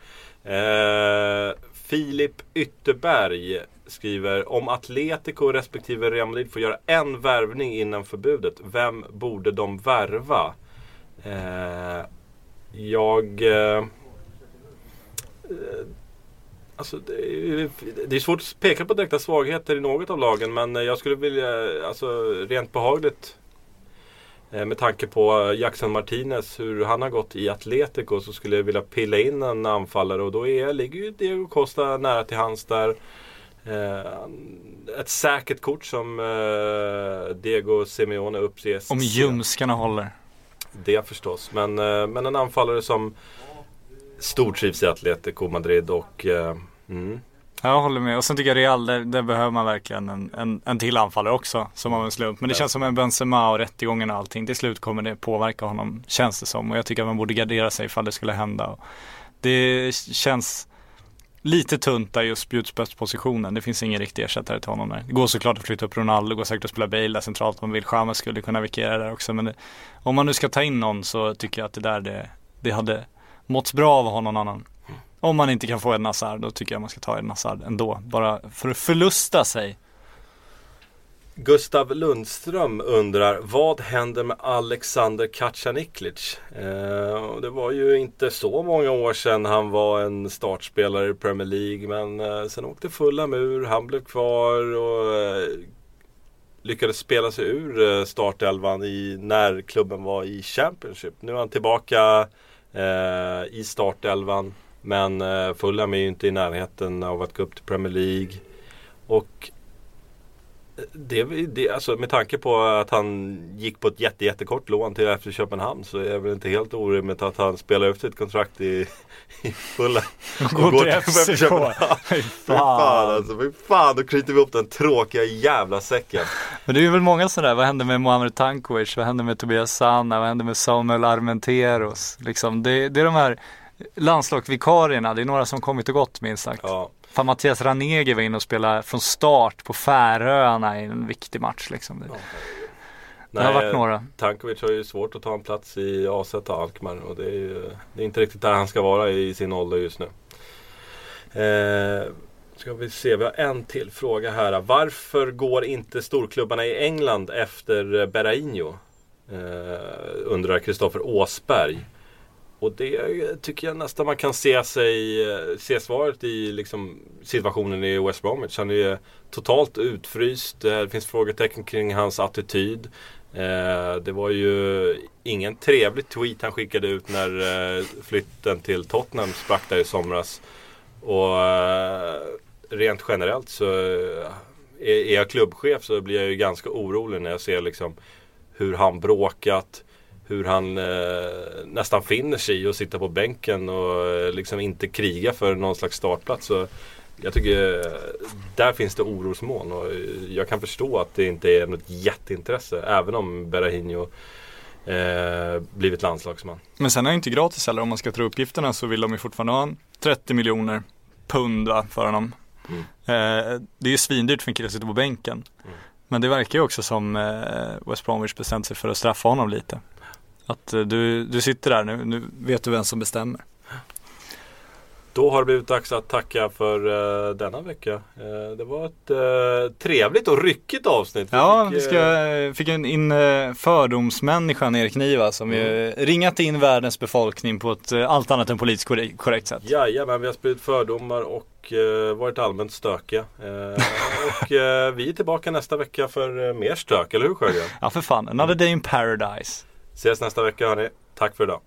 Eh, Filip Ytterberg skriver om Atletico respektive Real Madrid får göra en värvning innan förbudet. Vem borde de värva? Eh, jag... Eh, Alltså, det, är, svårt att peka på direkta svagheter i något av lagen men jag skulle vilja, alltså rent behagligt Eh, med tanke på Jackson Martinez, hur han har gått i Atletico så skulle jag vilja pilla in en anfallare och då är, ligger ju Diego Costa nära till hands där. Eh, ett säkert kort som eh, Diego Simeone uppges. Om ljumskarna håller. Det förstås, men, men en anfallare som stortrivs i Atletico Madrid och mm, jag håller med. Och sen tycker jag Real, där, där behöver man verkligen en, en, en till anfallare också. Som av en slump. Men det känns som en Benzema och rättegången och allting. Till slut kommer det påverka honom, känns det som. Och jag tycker att man borde gardera sig ifall det skulle hända. Det känns lite tunt där just spjutspetspositionen. Det finns ingen riktig ersättare till honom där. Det går såklart att flytta upp Ronaldo, går säkert att spela Bale där centralt om man vill. Chamez skulle kunna vikera där också. Men det, om man nu ska ta in någon så tycker jag att det där det, det hade måtts bra av att ha någon annan. Om man inte kan få en Hazard, då tycker jag man ska ta en Hazard ändå. Bara för att förlusta sig. Gustav Lundström undrar, vad händer med Alexander Kacaniklic? Eh, det var ju inte så många år sedan han var en startspelare i Premier League men eh, sen åkte fulla mur, han blev kvar och eh, lyckades spela sig ur eh, startelvan i, när klubben var i Championship. Nu är han tillbaka eh, i startelvan. Men eh, Fulham är ju inte i närheten av att gå upp till Premier League. Och eh, det, det, alltså med tanke på att han gick på ett jätte, jättekort lån till efter Köpenhamn så är det väl inte helt orimligt att han spelar ut sitt kontrakt i, i. Och, och går till FCK. Fy fan alltså, fy fan då knyter vi upp den tråkiga jävla säcken. Men det är väl många sådär, vad hände med Mohamed Tankovic? Vad hände med Tobias Sanna? Vad hände med Samuel Armenteros? Liksom, det, det är de här landslagsvikarierna, det är några som kommit och gått minst sagt. Ja. Fan Mattias Ranegi var inne och spelade från start på Färöarna i en viktig match liksom. Ja. Det har varit några. Tankovic har ju svårt att ta en plats i AZ Alkmaar och det är ju det är inte riktigt där han ska vara i sin ålder just nu. Eh, ska vi se, vi har en till fråga här. Varför går inte storklubbarna i England efter Berrainho? Eh, undrar Kristoffer Åsberg. Och det tycker jag nästan man kan se, sig, se svaret i liksom situationen i West Bromwich. Han är totalt utfryst. Eh, det finns frågetecken kring hans attityd. Eh, det var ju ingen trevlig tweet han skickade ut när eh, flytten till Tottenham sprack där i somras. Och rent generellt så är jag klubbchef så blir jag ju ganska orolig när jag ser liksom hur han bråkat hur han eh, nästan finner sig i att sitta på bänken och eh, liksom inte kriga för någon slags startplats. Så jag tycker eh, där finns det orosmoln och jag kan förstå att det inte är något jätteintresse även om Berahino eh, blivit landslagsman. Men sen är det inte gratis heller om man ska tro uppgifterna så vill de ju fortfarande ha 30 miljoner pund för honom. Mm. Eh, det är ju svindyrt för en kille att sitta på bänken. Mm. Men det verkar ju också som eh, West Bromwich bestämt sig för att straffa honom lite. Att eh, du, du sitter där nu, nu vet du vem som bestämmer. Då har det blivit dags att tacka för eh, denna vecka. Eh, det var ett eh, trevligt och ryckigt avsnitt. Ja, fick, vi ska, fick en in eh, fördomsmänniskan Erik Niva som ju ringat in världens befolkning på ett allt annat än politiskt korrekt, korrekt sätt. Jajamän, vi har spridit fördomar och varit allmänt stökiga. Och vi är tillbaka nästa vecka för mer stök, eller hur Sjögren? Ja för fan, another day in paradise. Ses nästa vecka hörni. Tack för idag.